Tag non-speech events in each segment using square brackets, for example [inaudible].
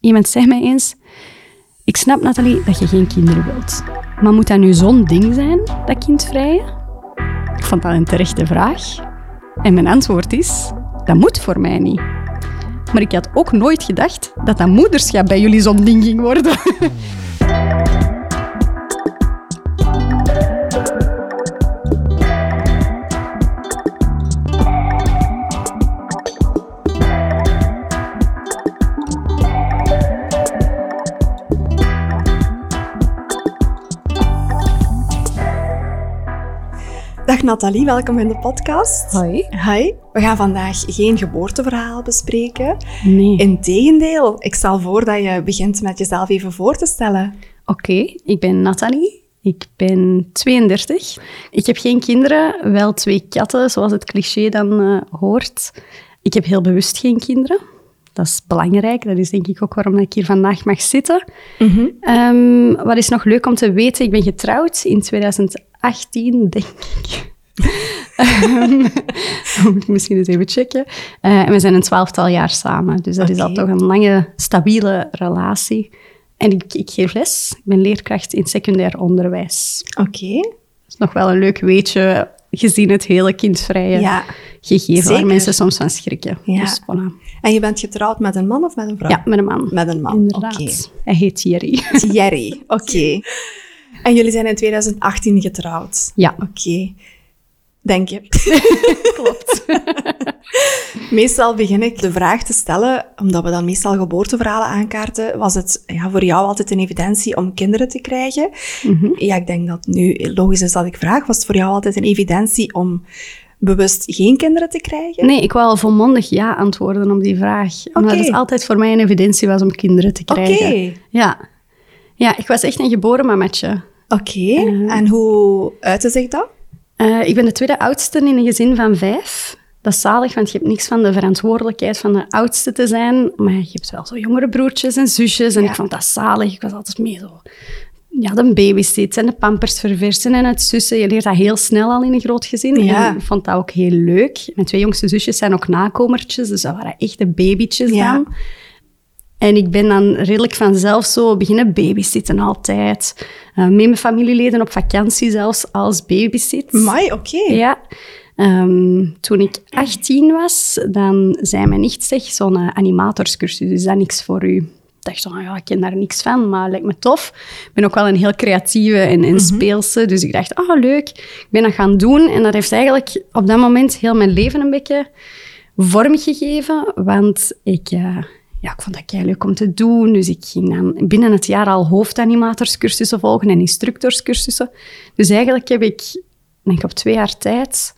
Iemand zei mij eens, ik snap Nathalie dat je geen kinderen wilt. Maar moet dat nu zo'n ding zijn, dat kindvrije? Ik vond dat een terechte vraag. En mijn antwoord is, dat moet voor mij niet. Maar ik had ook nooit gedacht dat dat moederschap bij jullie zo'n ding ging worden. [laughs] Nathalie, welkom in de podcast. Hoi. Hi. We gaan vandaag geen geboorteverhaal bespreken. Nee. Integendeel, ik stel voor dat je begint met jezelf even voor te stellen. Oké, ik ben Nathalie. Ik ben 32. Ik heb geen kinderen, wel twee katten, zoals het cliché dan eh, hoort. Ik heb heel bewust geen kinderen. Dat is belangrijk. Dat is denk ik ook waarom ik hier vandaag mag zitten. Ehm, wat is nog leuk om te weten? Ik ben getrouwd in 2018, denk ik. [laughs] Ehm, [laughs] moet ik misschien eens even checken. Eh, en we zijn een twaalftal jaar samen. Dus dat is al toch een lange, stabiele relatie. En ik, ik geef les. Ik ben leerkracht in secundair onderwijs. Oké. Dat is nog wel een leuk weetje, gezien het hele kindvrije Ja. gegeven, waar mensen soms van schrikken. Ja. Dus voilà. En je bent getrouwd met een man of met een vrouw? Ja, met een man. Met een man, Inderdaad. oké. Hij heet Thierry. [laughs] Thierry, oké. En jullie zijn in 2018 getrouwd? Ja. Oké. Denk je? [laughs] Klopt. [laughs] Meestal begin ik de vraag te stellen, omdat we dan meestal geboorteverhalen aankaarten, was het ja, voor jou altijd een evidentie om kinderen te krijgen? Mhm. Ja, ik denk dat nu logisch is dat ik vraag, was het voor jou altijd een evidentie om bewust geen kinderen te krijgen? Nee, ik wou al volmondig ja antwoorden op die vraag. Omdat Oké. het altijd voor mij een evidentie was om kinderen te Oké. krijgen. Ja. ja, ik was echt een geboren mametje. Oké, en hoe uitte zich dat? Eh, ik ben de tweede oudste in een gezin van vijf. Dat is zalig, want je hebt niks van de verantwoordelijkheid van de oudste te zijn. Maar je hebt wel zo jongere broertjes en zusjes. En Ja. ik vond dat zalig. Ik was altijd mee zo... Ja, de babysit en de pampers verversen en het sussen. Je leert dat heel snel al in een groot gezin. Ja. En ik vond dat ook heel leuk. Mijn twee jongste zusjes zijn ook nakomertjes. Dus dat waren echte babytjes Ja. dan. En ik ben dan redelijk vanzelf zo beginnen babysitten altijd. Eh, met mijn familieleden op vakantie zelfs als babysit. Mai, oké. Ja. Ehm, toen ik 18 was, dan zei mijn nicht, zeg, zo'n eh, animatorscursus, is dat niks voor u? Ik dacht, oh, ja, ik ken daar niks van, maar lijkt me tof. Ik ben ook wel een heel creatieve en, en speelse, dus ik dacht, ah, leuk. Ik ben dat gaan doen en dat heeft eigenlijk op dat moment heel mijn leven een beetje vorm gegeven, want ik... eh, ja, ik vond dat kei leuk om te doen. Dus ik ging dan binnen het jaar al hoofdanimatorcursussen volgen en instructorscursussen. Dus eigenlijk heb ik, denk ik op twee jaar tijd,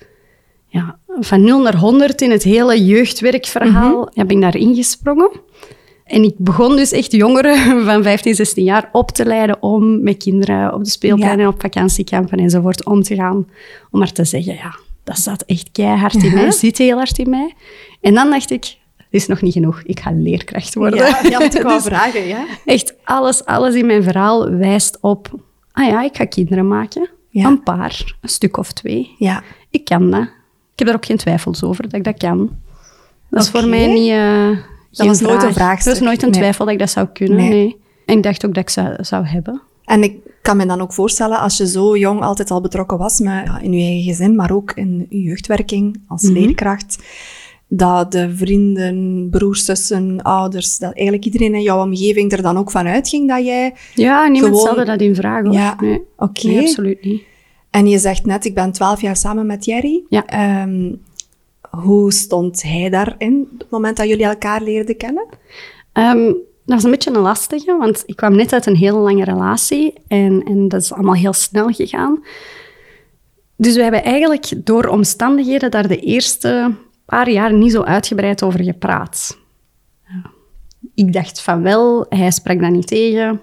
ja, van 0 naar 100 in het hele jeugdwerkverhaal, heb ik daar ingesprongen. En ik begon dus echt jongeren [laughs] van 15, 16 jaar op te leiden om met kinderen op de speeltuin en op vakantiekampen enzovoort om te gaan. Om maar te zeggen, ja, dat zat echt keihard in mij, zit heel hard in mij. En dan dacht ik, dit is nog niet genoeg, ik ga leerkracht worden. Ja, ja, [laughs] want ik wou Dus vragen, ja. Echt alles, alles in mijn verhaal wijst op, ah ja, ik ga kinderen maken. Ja. Een paar, een stuk of twee. Ja. Ik kan dat. Ik heb er ook geen twijfels over dat ik dat kan. Dat is voor mij niet... eh, geen was nooit een vraag. vraagstuk. Dat was nooit een Nee. twijfel dat ik dat zou kunnen, Nee. nee. En ik dacht ook dat ik zou, zou hebben. En ik kan me dan ook voorstellen, als je zo jong altijd al betrokken was met, ja, in je eigen gezin, maar ook in je jeugdwerking als Mhm. leerkracht, dat de vrienden, broers, zussen, ouders, dat eigenlijk iedereen in jouw omgeving er dan ook van uitging dat jij... Ja, niemand Gewoon- stelde dat in vraag, hoor. Ja, Nee, oké. nee, absoluut niet. En je zegt net, ik ben twaalf jaar samen met Jerry. Ja. Ehm, hoe stond hij daarin, op het moment dat jullie elkaar leerden kennen? Ehm, dat was een beetje een lastige, want ik kwam net uit een hele lange relatie en, en dat is allemaal heel snel gegaan. Dus we hebben eigenlijk door omstandigheden daar de eerste paar jaar niet zo uitgebreid over gepraat. Ja. Ik dacht van wel, hij sprak dat niet tegen.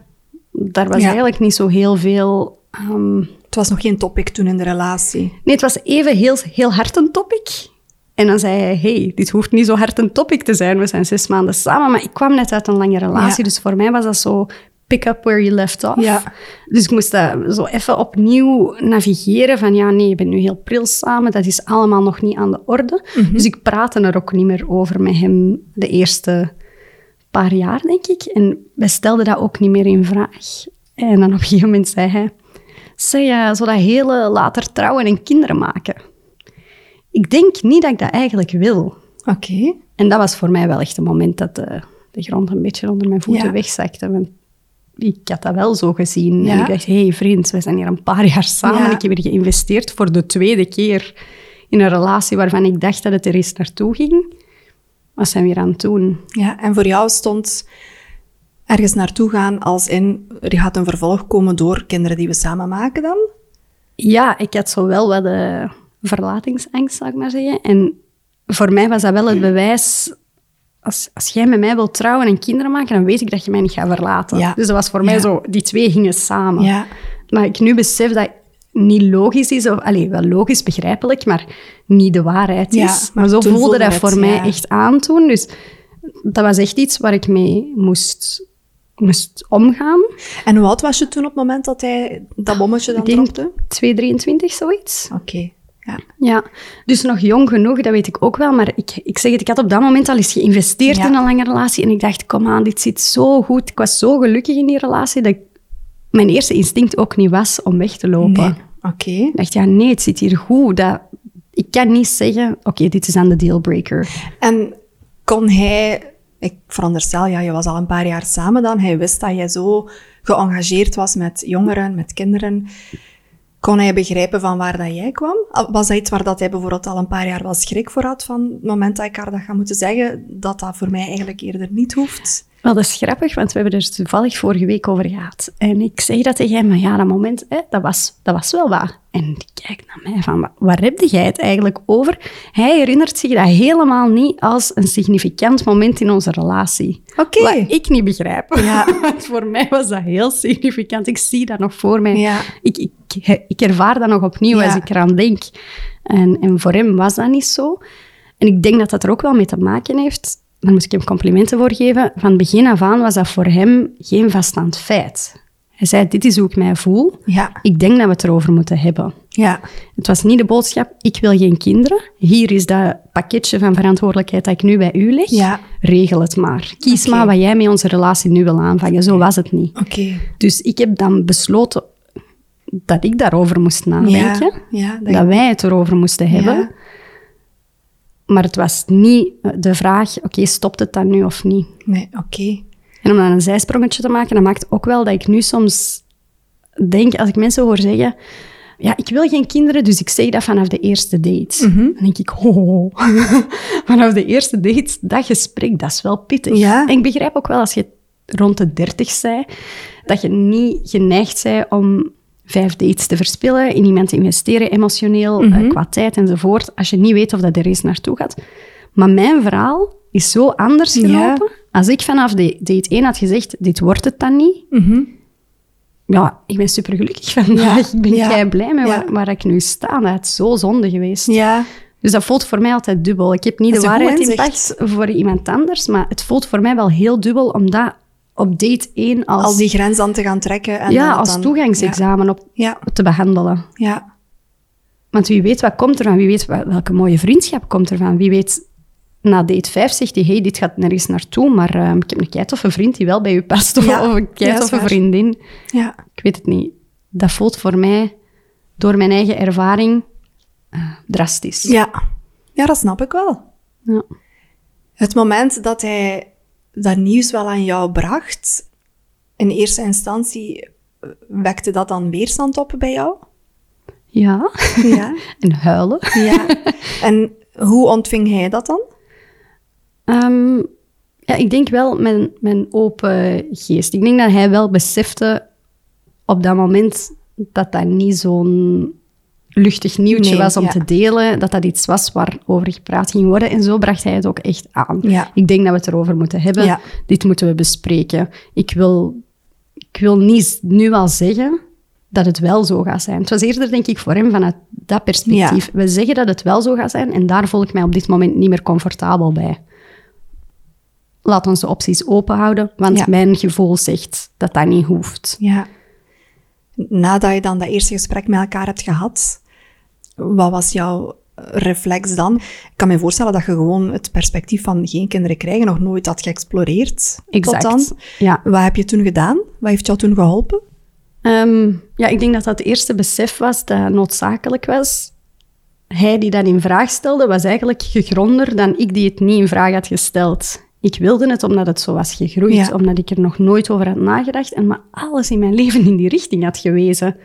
Daar was Ja. eigenlijk niet zo heel veel... ehm, Het was nog geen topic toen in de relatie. Nee, het was even heel, heel hard een topic. En dan zei hij, hey, dit hoeft niet zo hard een topic te zijn. We zijn zes maanden samen, maar ik kwam net uit een lange relatie. Ja. Dus voor mij was dat zo pick up where you left off. Ja. Dus ik moest dat zo even opnieuw navigeren van, ja, nee, je bent nu heel pril samen. Dat is allemaal nog niet aan de orde. Mhm. Dus ik praatte er ook niet meer over met hem de eerste paar jaar, denk ik. En wij stelden dat ook niet meer in vraag. En dan op een gegeven moment zei hij... Zeg, uh, zou dat hele later trouwen en kinderen maken? Ik denk niet dat ik dat eigenlijk wil. Oké. En dat was voor mij wel echt een moment dat de, de grond een beetje onder mijn voeten Ja. wegzakte. Want ik had dat wel zo gezien. Ja. En ik dacht, hé hey, vriend, we zijn hier een paar jaar samen. Ja. Ik heb hier geïnvesteerd voor de tweede keer in een relatie waarvan ik dacht dat het er eens naartoe ging. Wat zijn we hier aan het doen? Ja, en voor jou stond ergens naartoe gaan als in, er gaat een vervolg komen door kinderen die we samen maken dan? Ja, ik had zo wel wat de verlatingsangst, zou ik maar zeggen. En voor mij was dat wel het bewijs... Als, als jij met mij wilt trouwen en kinderen maken, dan weet ik dat je mij niet gaat verlaten. Ja. Dus dat was voor mij Ja. zo... Die twee gingen samen. Ja. Maar ik nu besef dat niet logisch is, of allee, wel logisch, begrijpelijk, maar niet de waarheid is. maar zo voelde voelde dat het, voor mij echt aan toen. Dus dat was echt iets waar ik mee moest, moest omgaan. En hoe oud was je toen op het moment dat hij dat bommetje dan Ik denk dropte? 223, zoiets. Oké, ja. Ja, dus nog jong genoeg, dat weet ik ook wel. Maar ik, ik zeg het, ik had op dat moment al eens geïnvesteerd Ja. in een lange relatie. En ik dacht, kom aan, dit zit zo goed. Ik was zo gelukkig in die relatie dat ik- mijn eerste instinct ook niet was om weg te lopen. Nee. Oké. Ik dacht, ja, nee, het zit hier goed. Dat, ik kan niet zeggen, oké, dit is aan de dealbreaker. En kon hij, ik veronderstel, ja, je was al een paar jaar samen dan, hij wist dat jij zo geëngageerd was met jongeren, met kinderen. Kon hij begrijpen van waar dat jij kwam? Was dat iets waar dat hij bijvoorbeeld al een paar jaar wel schrik voor had van het moment dat ik haar dat ga moeten zeggen, dat dat voor mij eigenlijk eerder niet hoeft? Wel, dat is grappig, want we hebben er toevallig vorige week over gehad. En ik zeg dat tegen hem, maar ja, dat moment, hè, dat, was, dat was wel wat. En die kijkt naar mij van, "Wa- waar heb jij het eigenlijk over? Hij herinnert zich dat helemaal niet als een significant moment in onze relatie. Oké. Wat ik niet begrijp. Ja. [laughs] Want voor mij was dat heel significant. Ik zie dat nog voor mij. Ja. Ik, ik, ik ervaar dat nog opnieuw Ja. als ik eraan denk. En, en voor hem was dat niet zo. En ik denk dat dat er ook wel mee te maken heeft, daar moet ik hem complimenten voor geven, van begin af aan was dat voor hem geen vaststaand feit. Hij zei, dit is hoe ik mij voel. Ja. Ik denk dat we het erover moeten hebben. Ja. Het was niet de boodschap, ik wil geen kinderen. Hier is dat pakketje van verantwoordelijkheid dat ik nu bij u leg. Ja. Regel het maar. Kies maar wat jij met onze relatie nu wil aanvangen. Zo was het niet. Oké. Dus ik heb dan besloten dat ik daarover moest nadenken. Ja. Ja. Dat, Dat wij het erover moesten hebben. Ja. Maar het was niet de vraag, oké, stopt het dan nu of niet? Nee, oké. En om dan een zijsprongetje te maken, dat maakt ook wel dat ik nu soms denk, als ik mensen hoor zeggen, ja, ik wil geen kinderen, dus ik zeg dat vanaf de eerste date. Mhm. Dan denk ik, oh, [laughs] vanaf de eerste date, dat gesprek, dat is wel pittig. Ja. En ik begrijp ook wel als je rond de dertig zei, dat je niet geneigd bent om vijf dates te verspillen, in iemand te investeren, emotioneel, Mhm. eh, qua tijd enzovoort, als je niet weet of dat er eens naartoe gaat. Maar mijn verhaal is zo anders Ja. gelopen. Als ik vanaf de date 1 had gezegd, dit wordt het dan niet, Mhm. ja, ik ben supergelukkig [laughs] vandaag. Ik ben Ja. blij met Ja. waar, waar ik nu sta. Dat is zo zonde geweest. Ja. Dus dat voelt voor mij altijd dubbel. Ik heb niet de waarheid in pacht voor iemand anders, maar het voelt voor mij wel heel dubbel, omdat op date 1 als, Al die grens aan te gaan trekken. En ja, dan als dan- toegangsexamen op, Ja. te behandelen. Ja. Want wie weet wat komt er van, wie weet welke mooie vriendschap komt er van, wie weet... Na date 5 zegt hij, hey, dit gaat nergens naartoe, maar ehm, ik heb een keitoffe vriend die wel bij u past, of, Ja, of een vriendin. Ja. Ik weet het niet. Dat voelt voor mij, door mijn eigen ervaring, eh, drastisch. Ja. Ja, dat snap ik wel. Ja. Het moment dat hij dat nieuws wel aan jou bracht, in eerste instantie eh, wekte dat dan weerstand op bij jou? Ja. Ja. [laughs] en huilen. ja. [laughs] En hoe ontving hij dat dan? Ehm, ja, ik denk wel mijn, mijn open geest. Ik denk dat hij wel besefte op dat moment dat dat niet zo'n luchtig nieuwtje Nee, was om ja. te delen, dat dat iets was waarover gepraat ging worden. En zo bracht hij het ook echt aan. Ja. Ik denk dat we het erover moeten hebben. Ja. Dit moeten we bespreken. Ik wil, ik wil niet nu al zeggen dat het wel zo gaat zijn. Het was eerder, denk ik, voor hem vanuit dat perspectief. We zeggen dat het wel zo gaat zijn en daar voel ik mij op dit moment niet meer comfortabel bij. Laat ons de opties open houden, want mijn gevoel zegt dat dat niet hoeft. Ja. Nadat je dan dat eerste gesprek met elkaar hebt gehad, wat was jouw reflex dan? Ik kan me voorstellen dat je gewoon het perspectief van geen kinderen krijgen nog nooit had geëxploreerd. Exact. Tot dan. Ja. Wat heb je toen gedaan? Wat heeft jou toen geholpen? Ehm, ja, ik denk dat dat het eerste besef was dat noodzakelijk was. Hij die dat in vraag stelde, was eigenlijk gegronder dan ik die het niet in vraag had gesteld. Ik wilde het omdat het zo was gegroeid, Ja. omdat ik er nog nooit over had nagedacht en me alles in mijn leven in die richting had gewezen.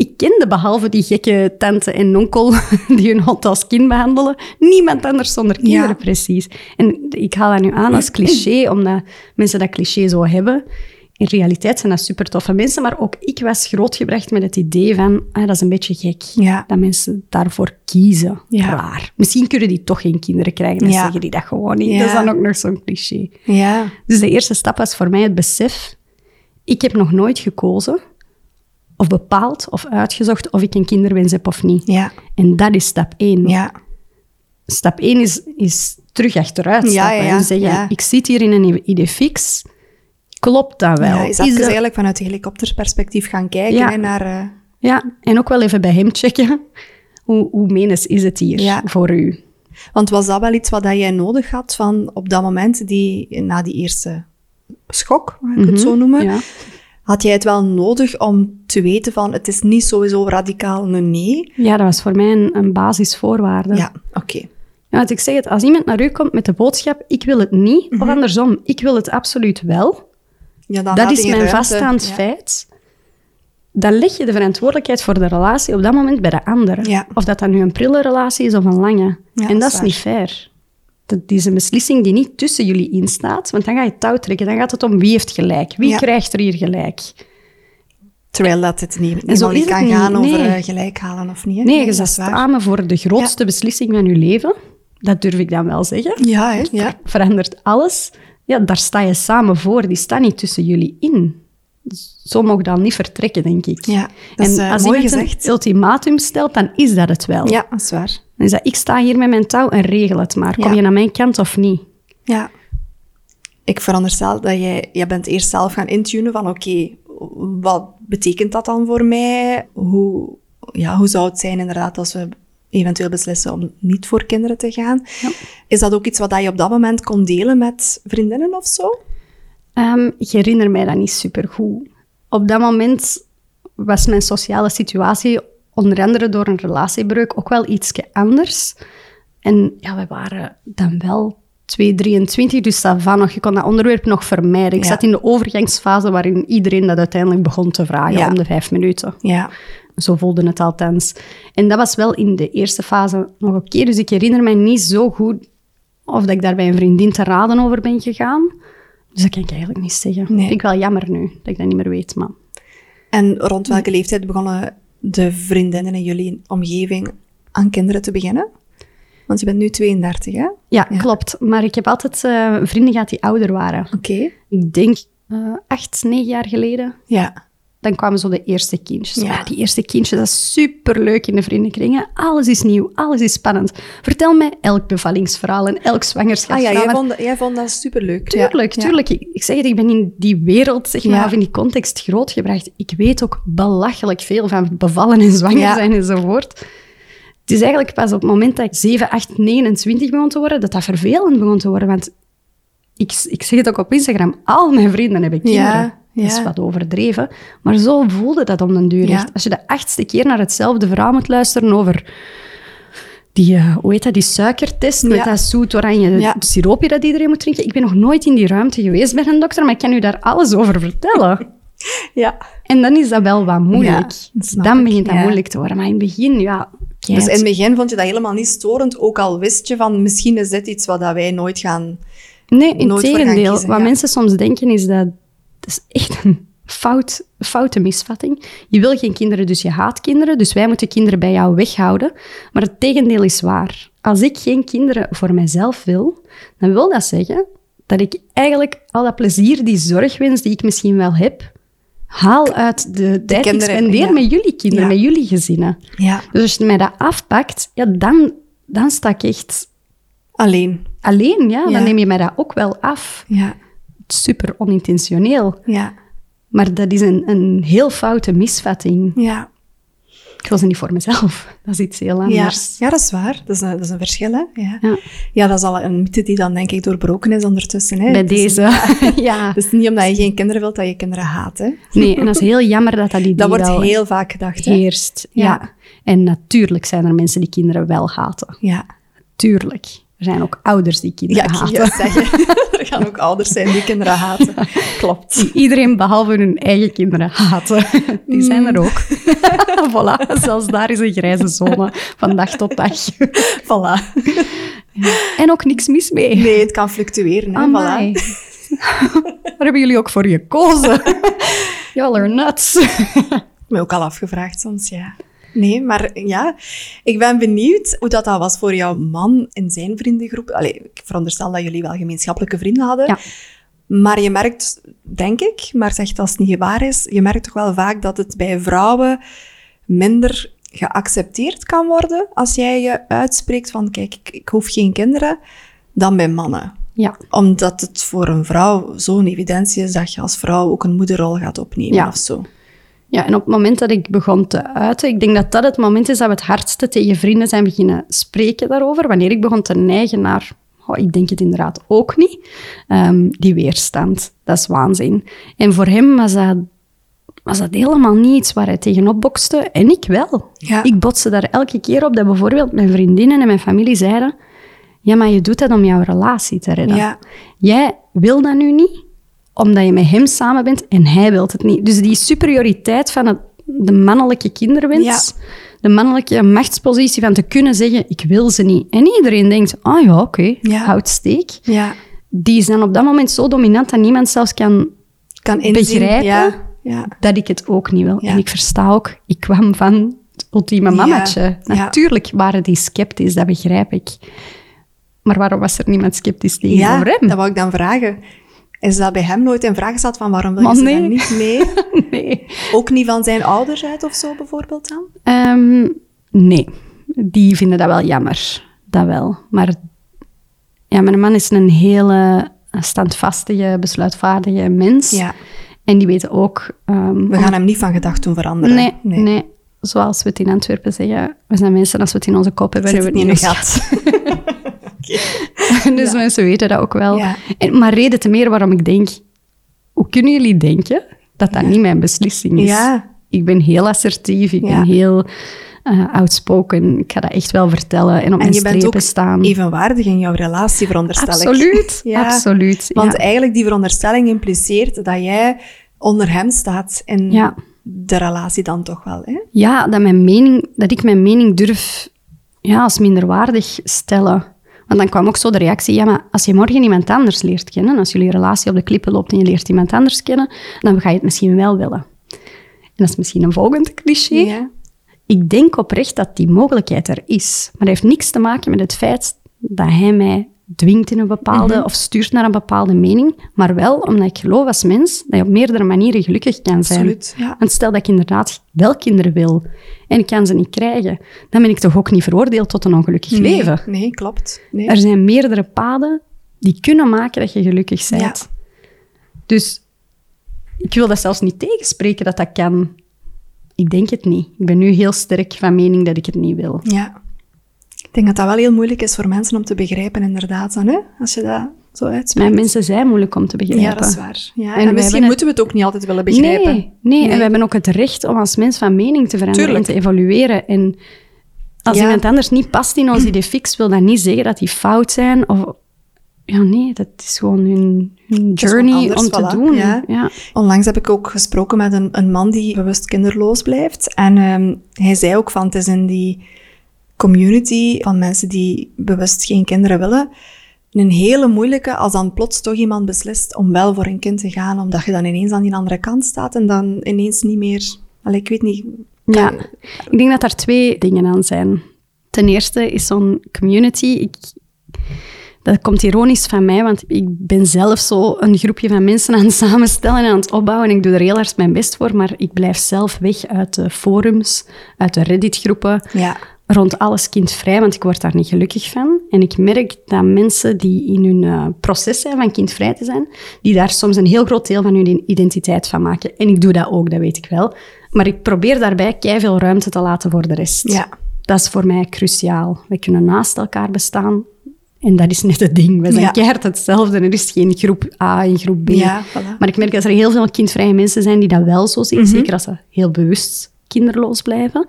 Ik kende behalve die gekke tante en onkel [laughs] die hun hond als kind behandelen, niemand anders zonder kinderen Ja. precies. En ik haal dat nu aan als cliché, omdat mensen dat cliché zo hebben. In realiteit zijn dat super toffe mensen, maar ook ik was grootgebracht met het idee van, ah, dat is een beetje gek Ja. dat mensen daarvoor kiezen. Ja. Raar. Misschien kunnen die toch geen kinderen krijgen en Ja. zeggen die dat gewoon niet. Dat is dan ook nog zo'n cliché. Ja. Dus de eerste stap was voor mij het besef, ik heb nog nooit gekozen of bepaald of uitgezocht of ik een kinderwens heb of niet. Ja. En dat is stap één. Ja. Stap één is, is terug achteruit stappen ja, ja. en zeggen, ik zit hier in een idee fix. Klopt dat wel? ja is dat Is dat- eigenlijk vanuit het helikopterperspectief gaan kijken naar... eh, Ja, en ook wel even bij hem checken. [laughs] Hoe, hoe menens is het hier Ja. voor u? Want was dat wel iets wat dat jij nodig had van op dat moment, die, na die eerste schok, mag ik het zo noemen? Had jij het wel nodig om te weten van het is niet sowieso radicaal een nee? ja, dat was voor mij een, een basisvoorwaarde. Ja, oké. Ja, want ik zeg het, als iemand naar u komt met de boodschap, ik wil het niet, of andersom, ik wil het absoluut wel, Ja, dat is mijn ruimte. vaststaand Ja. feit, dan leg je de verantwoordelijkheid voor de relatie op dat moment bij de ander. Ja. Of dat dat nu een prille relatie is of een lange. Ja, en dat dat is is niet fair. Dat is een beslissing die niet tussen jullie instaat, want dan ga je touw trekken. Dan gaat het om wie heeft gelijk, wie Ja. krijgt er hier gelijk. Terwijl dat het niet, En zo niet kan niet, gaan over nee. eh, gelijk halen of niet. hè? Nee, je staat samen voor de grootste beslissing van je leven. Dat durf ik dan wel zeggen. Ja, hè? ja. verandert alles. Ja, daar sta je samen voor. Die staan niet tussen jullie in. Zo mag dan niet vertrekken, denk ik. Ja, dat is, en eh, als mooi iemand gezegd. een ultimatum stelt, dan is dat het wel. ja, dat is waar. Dan is dat, ik sta hier met mijn touw en regel het maar. Kom Ja. je naar mijn kant of niet? Ja. Ik veronderstel dat jij, jij bent eerst zelf gaan intunen van oké, wat betekent dat dan voor mij? Hoe, ja, hoe zou het zijn inderdaad als we eventueel beslissen om niet voor kinderen te gaan? Ja. Is dat ook iets wat je op dat moment kon delen met vriendinnen of zo? Ehm, ik herinner mij dat niet supergoed. Op dat moment was mijn sociale situatie, onder andere door een relatiebreuk, ook wel iets anders. En ja, we waren dan wel 223, dus dat van nog, je kon dat onderwerp nog vermijden. Ik Ja. zat in de overgangsfase waarin iedereen dat uiteindelijk begon te vragen Ja. om de vijf minuten. Ja. Zo voelde het althans. En dat was wel in de eerste fase nog oké. Dus ik herinner mij niet zo goed of dat ik daar bij een vriendin te raden over ben gegaan. Dus dat kan ik eigenlijk niet zeggen. Nee. Vind ik wel jammer nu, dat ik dat niet meer weet. Maar En rond welke leeftijd begonnen de vriendinnen in jullie omgeving aan kinderen te beginnen? Want je bent nu 32, hè? ja, Ja. klopt. Maar ik heb altijd eh, vrienden gehad die ouder waren. Oké. Ik denk eh, acht, negen jaar geleden. Ja. Dan kwamen zo de eerste kindjes. Ja. Ja. die eerste kindjes, dat is superleuk in de vriendenkringen. Alles is nieuw, alles is spannend. Vertel mij elk bevallingsverhaal en elk Ah ja, zwangerschapsverhaal. jij vond, jij vond dat superleuk. Tuurlijk, Ja. tuurlijk. Ik, ik zeg het, ik ben in die wereld, zeg maar, Ja. of in die context grootgebracht. Ik weet ook belachelijk veel van bevallen en zwanger zijn enzovoort. Het is eigenlijk pas op het moment dat ik 7, 8, 29 begon te worden, dat dat vervelend begon te worden. Want ik, ik zeg het ook op Instagram, al mijn vrienden hebben kinderen. Ja, Dat is wat overdreven. Maar zo voelde dat om den duur Ja. Als je de achtste keer naar hetzelfde verhaal moet luisteren over die, eh, hoe heet dat, die suikertest met Ja. dat zoet oranje Ja. siroopje dat iedereen moet drinken. Ik ben nog nooit in die ruimte geweest bij een dokter, maar ik kan u daar alles over vertellen. [laughs] Ja. en dan is dat wel wat moeilijk. Ja, dan begint dat moeilijk te worden. Maar in het begin, ja... kijk, Dus in het begin vond je dat helemaal niet storend, ook al wist je van misschien is dit iets wat dat wij nooit gaan... Nee, in tegendeel. kiezen, Wat mensen soms denken is dat... Het is echt een fout, foute misvatting. Je wil geen kinderen, dus je haat kinderen. Dus wij moeten kinderen bij jou weghouden. Maar het tegendeel is waar. Als ik geen kinderen voor mijzelf wil, dan wil dat zeggen dat ik eigenlijk al dat plezier, die zorgwens die ik misschien wel heb, haal uit de tijd die ik kinderen, spendeer ja. met jullie kinderen, Ja. met jullie gezinnen. Ja. Dus als je mij dat afpakt, ja, dan, dan sta ik echt Alleen. alleen. Ja? Ja. Dan neem je mij dat ook wel af Ja. Super onintentioneel. Ja. Maar dat is een, een heel foute misvatting. Ja. Ik wil ze niet voor mezelf. [laughs] Dat is iets heel Ja, anders. ja, dat is waar. Dat is een, dat is een verschil, hè. Ja. Ja. ja, dat is al een mythe die dan denk ik doorbroken is ondertussen. Hè. Bij deze. [laughs] ja. Het is niet omdat je geen kinderen wilt dat je kinderen haat, hè. [laughs] Nee, en dat is heel jammer dat dat idee Dat wordt heel vaak gedacht, hè. heerst. Ja. Ja. En natuurlijk zijn er mensen die kinderen wel haten. Ja. Tuurlijk. Er zijn ook ouders die Ja, kinderen ik haten. juist zeggen. Er [laughs] gaan ook ouders zijn die kinderen haten. [laughs] Klopt. Iedereen behalve hun eigen kinderen haten. Die zijn er ook. [laughs] voilà, zelfs daar is een grijze zone van dag tot dag. Voilà. En ook niks mis mee. Nee, het kan fluctueren, hè. Amai. Voilà. Daar hebben jullie ook voor gekozen. Y'all are nuts. Ik me ook al afgevraagd soms, ja. Nee, maar ja, ik ben benieuwd hoe dat, dat was voor jouw man in zijn vriendengroep. Allee, ik veronderstel dat jullie wel gemeenschappelijke vrienden hadden. Ja. Maar je merkt, denk ik, maar zeg als het niet waar is, je merkt toch wel vaak dat het bij vrouwen minder geaccepteerd kan worden als jij je uitspreekt van, kijk, ik, ik hoef geen kinderen, dan bij mannen. Ja, Omdat het voor een vrouw zo'n evidentie is dat je als vrouw ook een moederrol gaat opnemen Ja. of zo. Ja, en op het moment dat ik begon te uiten, ik denk dat dat het moment is dat we het hardste tegen vrienden zijn beginnen spreken daarover. Wanneer ik begon te neigen naar, oh, ik denk het inderdaad ook niet, Ehm, die weerstand. Dat is waanzin. En voor hem was dat, was dat helemaal niet iets waar hij tegenop bokste. En ik wel. Ja. Ik botste daar elke keer op dat bijvoorbeeld mijn vriendinnen en mijn familie zeiden, ja, maar je doet dat om jouw relatie te redden. Ja. Jij wil dat nu niet, omdat je met hem samen bent en hij wil het niet. Dus die superioriteit van het, de mannelijke kinderwens, Ja. de mannelijke machtspositie van te kunnen zeggen, ik wil ze niet. En iedereen denkt, ah ja, oké, Ja. houd steek. Ja, Die is dan op dat moment zo dominant dat niemand zelfs kan kan inzien. begrijpen dat ik het ook niet wil. En ik versta ook, ik kwam van het ultieme ja. Natuurlijk waren die sceptisch, dat begrijp ik. Maar waarom was er niemand sceptisch tegenover hem? dat wou ik dan vragen. Is dat bij hem nooit in vraag gesteld van waarom wil je ze nee. niet mee? [laughs] Nee. Ook niet van zijn ouders uit of zo bijvoorbeeld dan? Ehm, nee, die vinden dat wel jammer. Dat wel. Maar ja, mijn man is een hele standvastige, besluitvaardige mens. Ja, En die weten ook... ehm, we gaan hem niet van gedacht doen veranderen. nee, nee, Zoals we het in Antwerpen zeggen, we zijn mensen, als we het in onze kop hebben, hebben het we niet het niet in gat. [laughs] [laughs] Dus mensen weten dat ook wel. Ja. En, maar reden te meer waarom ik denk, hoe kunnen jullie denken dat dat niet mijn beslissing is? Ik ben heel assertief, ik ben heel eh, outspoken. Ik ga dat echt wel vertellen en op En mijn je bent strepen ook staan. evenwaardig in jouw relatie, veronderstel ik. Absoluut, [laughs] Ja. absoluut. Want eigenlijk die veronderstelling impliceert dat jij onder hem staat in Ja. de relatie dan toch wel. Hè? Ja, dat, mijn mening, dat ik mijn mening durf ja, als minderwaardig stellen. Want dan kwam ook zo de reactie, ja, maar als je morgen iemand anders leert kennen, als jullie relatie op de klippen loopt en je leert iemand anders kennen, dan ga je het misschien wel willen. En dat is misschien een volgend cliché. Ja. Ik denk oprecht dat die mogelijkheid er is. Maar dat heeft niks te maken met het feit dat hij mij dwingt in een bepaalde Mhm. of stuurt naar een bepaalde mening. Maar wel omdat ik geloof als mens dat je op meerdere manieren gelukkig kan zijn. Absoluut, ja. Want stel dat ik inderdaad wel kinderen wil en ik kan ze niet krijgen, dan ben ik toch ook niet veroordeeld tot een ongelukkig Nee, leven. Nee, klopt. Nee. Er zijn meerdere paden die kunnen maken dat je gelukkig bent. Dus ik wil dat zelfs niet tegenspreken dat dat kan. Ik denk het niet. Ik ben nu heel sterk van mening dat ik het niet wil. Ja. Ik denk dat dat wel heel moeilijk is voor mensen om te begrijpen, inderdaad, dan, hè? als je dat zo uitspreekt. Mensen zijn moeilijk om te begrijpen. Ja, dat is waar. Ja, En misschien het- moeten we het ook niet altijd willen begrijpen. Nee, nee, en we hebben ook het recht om als mens van mening te veranderen Tuurlijk. en te evolueren. En als Ja. iemand anders niet past in ons idee fix, wil dat niet zeggen dat die fout zijn. Of, ja, nee, dat is gewoon hun, hun gewoon journey anders, om te voilà. doen. Ja. Ja. Onlangs heb ik ook gesproken met een, een man die bewust kinderloos blijft. En ehm, hij zei ook van, het is in die community van mensen die bewust geen kinderen willen, een hele moeilijke als dan plots toch iemand beslist om wel voor een kind te gaan, omdat je dan ineens aan die andere kant staat en dan ineens niet meer... Allee, ik weet niet... Ja, ik denk dat daar twee dingen aan zijn. Ten eerste is zo'n community. Ik, dat komt ironisch van mij, want ik ben zelf zo een groepje van mensen aan het samenstellen en aan het opbouwen. En ik doe er heel hard mijn best voor, maar ik blijf zelf weg uit de forums, uit de Reddit-groepen, Ja. Rond alles kindvrij, want ik word daar niet gelukkig van. En ik merk dat mensen die in hun eh, proces zijn van kindvrij te zijn, die daar soms een heel groot deel van hun identiteit van maken. En ik doe dat ook, dat weet ik wel. Maar ik probeer daarbij veel ruimte te laten voor de rest. Ja. Dat is voor mij cruciaal. We kunnen naast elkaar bestaan. En dat is net het ding. We zijn Ja. keihard hetzelfde. Er is geen groep A en groep B. Ja, voilà. Maar ik merk dat er heel veel kindvrije mensen zijn die dat wel zo zien. Mhm. Zeker als ze heel bewust kinderloos blijven.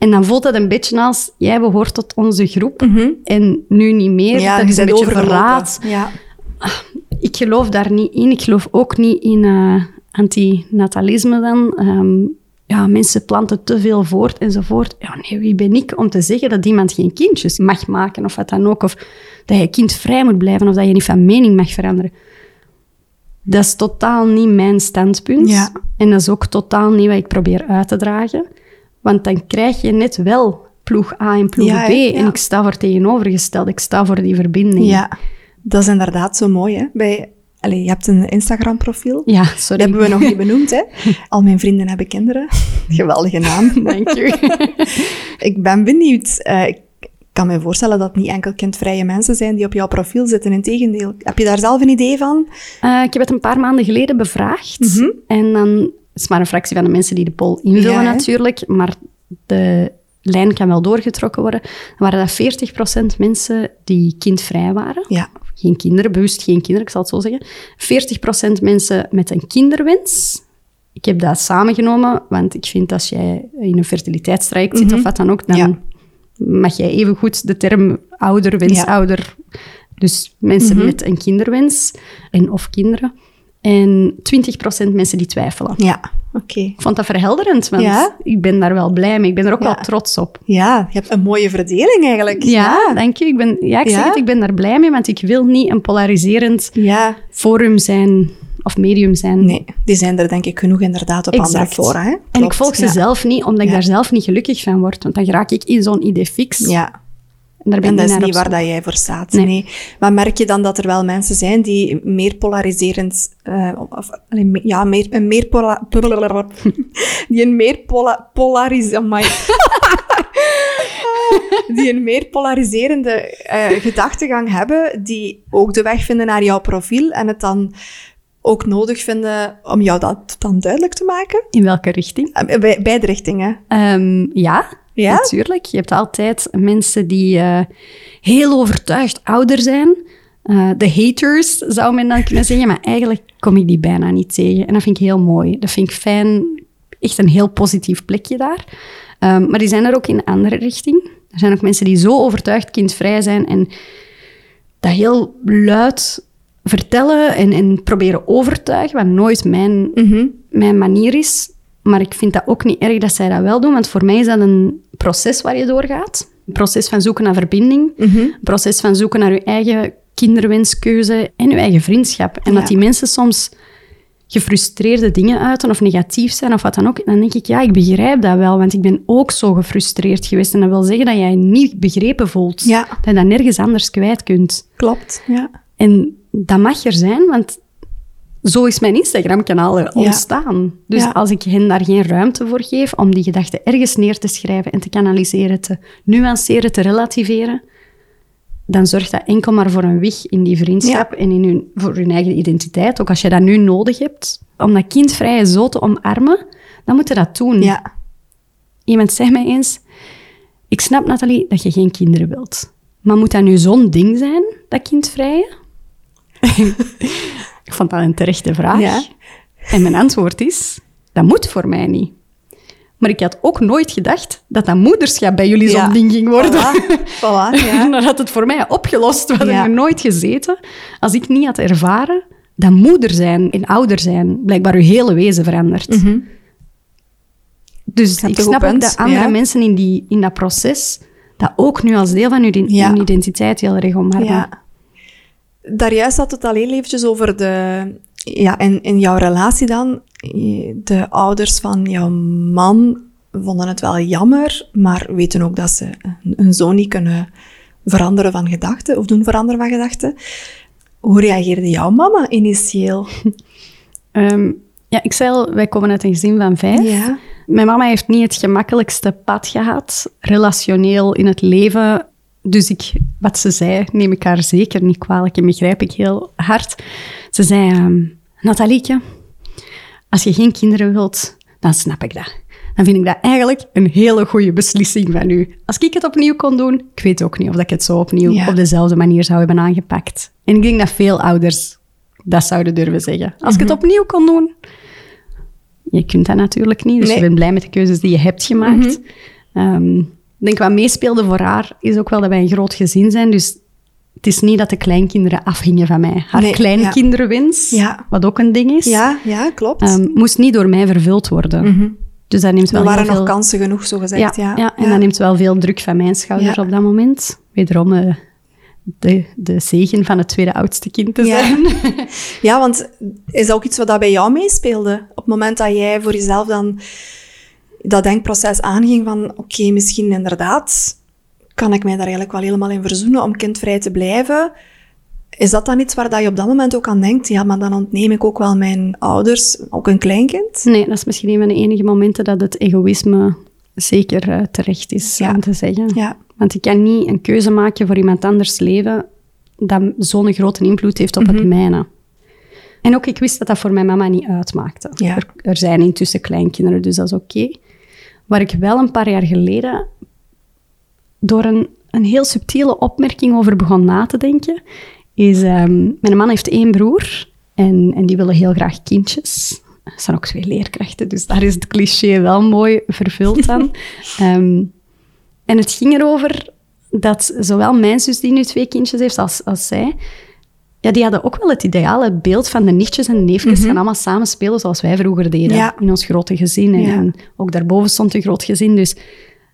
En dan voelt dat een beetje als, jij behoort tot onze groep. En nu niet meer. Mhm. Ja, dat je is een bent beetje. Ja. Ik geloof daar niet in. Ik geloof ook niet in eh, antinatalisme dan. Ehm, ja, mensen planten te veel voort enzovoort. Ja, nee, wie ben ik om te zeggen dat iemand geen kindjes mag maken of wat dan ook. Of dat je kindvrij moet blijven of dat je niet van mening mag veranderen. Dat is totaal niet mijn standpunt. Ja. En dat is ook totaal niet wat ik probeer uit te dragen. Want dan krijg je net wel ploeg A en ploeg Ja, B. Ja. En ik sta voor tegenovergesteld. Ik sta voor die verbinding. ja, dat is inderdaad zo mooi. Hè? Bij, allee, je hebt een Instagram-profiel. Ja, Dat sorry. hebben we nog niet benoemd. Hè? [laughs] Al mijn vrienden hebben kinderen. [laughs] Geweldige naam. [laughs] Dank u. Ik ben benieuwd. Eh, ik kan me voorstellen dat het niet enkel kindvrije mensen zijn die op jouw profiel zitten. Integendeel, heb je daar zelf een idee van? Eh, ik heb het een paar maanden geleden bevraagd. En dan is maar een fractie van de mensen die de poll invullen Mhm. Ja, natuurlijk. Maar de lijn kan wel doorgetrokken worden. Dan waren dat 40% mensen die kindvrij waren. Ja. Geen kinderen, bewust geen kinderen, ik zal het zo zeggen. 40% mensen met een kinderwens. Ik heb dat samengenomen, want ik vind als jij in een fertiliteitstraject zit of wat dan ook, dan Mhm. Ja. mag jij even goed de term ouder, wensouder. Dus mensen Mhm. met een kinderwens en of kinderen. En 20% mensen die twijfelen. Ja, oké. Ik vond dat verhelderend, want Ja? ik ben daar wel blij mee. Ik ben er ook Ja. wel trots op. Ja, je hebt een mooie verdeling eigenlijk. Ja, dank je. Ik ben, ja, ik zeg Ja? het, ik ben daar blij mee, want ik wil niet een polariserend Ja, forum zijn of medium zijn. nee, die zijn er denk ik genoeg inderdaad op andere fora. Hè? En ik volg ze ja. zelf niet, omdat ik Ja. daar zelf niet gelukkig van word. Want dan raak ik in zo'n idee fix. Ja, En daar ben en ik dat is niet waar dat jij voor staat. Nee. Nee. Maar merk je dan dat er wel mensen zijn die meer polariserend... eh, of, ja, meer, een meer pola, [laughs] die een meer pola, [laughs] die een meer polariserende eh, gedachtegang hebben, die ook de weg vinden naar jouw profiel en het dan ook nodig vinden om jou dat dan duidelijk te maken? In welke richting? Eh, Bij, beide richtingen. Ehm, ja, Ja? natuurlijk. Je hebt altijd mensen die eh, heel overtuigd ouder zijn. Eh, de haters, zou men dan kunnen zeggen. Maar eigenlijk kom ik die bijna niet tegen. En dat vind ik heel mooi. Dat vind ik fijn. Echt een heel positief plekje daar. Ehm, maar die zijn er ook in een andere richting. Er zijn ook mensen die zo overtuigd kindvrij zijn en dat heel luid vertellen en, en proberen overtuigen, wat nooit mijn, mijn manier is. Maar ik vind dat ook niet erg dat zij dat wel doen, want voor mij is dat een proces waar je doorgaat. Een proces van zoeken naar verbinding, een proces van zoeken naar je eigen kinderwenskeuze en je eigen vriendschap. En dat die mensen soms gefrustreerde dingen uiten of negatief zijn of wat dan ook, dan denk ik, ja, ik begrijp dat wel, want ik ben ook zo gefrustreerd geweest. En dat wil zeggen dat jij je niet begrepen voelt. Ja. Dat je dat nergens anders kwijt kunt. Klopt, ja. En dat mag er zijn, want zo is mijn Instagram-kanaal ontstaan. Dus Ja. als ik hen daar geen ruimte voor geef om die gedachten ergens neer te schrijven en te kanaliseren, te nuanceren, te relativeren, dan zorgt dat enkel maar voor een weg in die vriendschap en in hun, voor hun eigen identiteit. Ook als je dat nu nodig hebt, om dat kindvrije zo te omarmen, dan moet je dat doen. Ja, Iemand zei mij eens, ik snap Nathalie dat je geen kinderen wilt. Maar moet dat nu zo'n ding zijn, dat kindvrije? [laughs] ik vond dat een terechte vraag. Ja. En mijn antwoord is, dat moet voor mij niet. Maar ik had ook nooit gedacht dat dat moederschap bij jullie zo'n Ja. ding ging worden. Voilà, voilà, [laughs] ja. dan had het voor mij opgelost. We hadden Ja. er nooit gezeten. Als ik niet had ervaren dat moeder zijn en ouder zijn blijkbaar je hele wezen verandert. Dus hebt ik snap ook dat andere mensen in, die, in dat proces dat ook nu als deel van hun, hun identiteit heel erg omarmen. Ja. Daarjuist had het al heel eventjes over de... Ja, in, in jouw relatie dan, de ouders van jouw man vonden het wel jammer, maar weten ook dat ze een- een zoon niet kunnen veranderen van gedachten, of doen veranderen van gedachten. Hoe reageerde jouw mama initieel? [laughs] Ehm, ja, ik zei al, wij komen uit een gezin van vijf. Ja. Mijn mama heeft niet het gemakkelijkste pad gehad, relationeel in het leven. Dus ik, wat ze zei, neem ik haar zeker niet kwalijk en begrijp ik heel hard. Ze zei, ehm Nathalieke, als je geen kinderen wilt, dan snap ik dat. dan vind ik dat eigenlijk een hele goede beslissing van u. Als ik het opnieuw kon doen, ik weet ook niet of ik het zo opnieuw Ja. op dezelfde manier zou hebben aangepakt. En ik denk dat veel ouders dat zouden durven zeggen. Als ik het opnieuw kon doen, je kunt dat natuurlijk niet, dus Nee. je bent blij met de keuzes die je hebt gemaakt. Ehm, ik denk wat meespeelde voor haar is ook wel dat wij een groot gezin zijn, dus het is niet dat de kleinkinderen afhingen van mij. Haar Nee, kleinkinderwens, Ja. wat ook een ding is, Ja, ja, klopt. ehm, moest niet door mij vervuld worden. Dus dat neemt wel er waren nog veel... kansen genoeg, zo gezegd. Ja, ja, en dat neemt wel veel druk van mijn schouders op dat moment. Wederom eh, de, de zegen van het tweede oudste kind te zijn. [laughs] Ja, want is dat ook iets wat dat bij jou meespeelde? Op het moment dat jij voor jezelf dan dat denkproces aanging van oké, misschien inderdaad kan ik mij daar eigenlijk wel helemaal in verzoenen om kindvrij te blijven. Is dat dan iets waar dat je op dat moment ook aan denkt? Ja, maar dan ontneem ik ook wel mijn ouders, ook een kleinkind? Nee, dat is misschien een van de enige momenten dat het egoïsme zeker eh, terecht is Ja. om te zeggen. Ja. Want ik kan niet een keuze maken voor iemand anders leven dat zo'n grote invloed heeft op Mhm. het mijne. En ook, ik wist dat dat voor mijn mama niet uitmaakte. Ja. Er, er zijn intussen kleinkinderen, dus dat is oké. Waar ik wel een paar jaar geleden door een, een heel subtiele opmerking over begon na te denken, is... ehm, mijn man heeft één broer en, en die willen heel graag kindjes. Er zijn ook twee leerkrachten, dus daar is het cliché wel mooi vervuld aan. [laughs] Ehm, en het ging erover dat zowel mijn zus, die nu twee kindjes heeft, als, als zij... Ja, die hadden ook wel het ideale beeld van de nichtjes en neefjes gaan allemaal samen spelen zoals wij vroeger deden. Ja. In ons grote gezin. En, Ja. en ook daarboven stond een groot gezin. Dus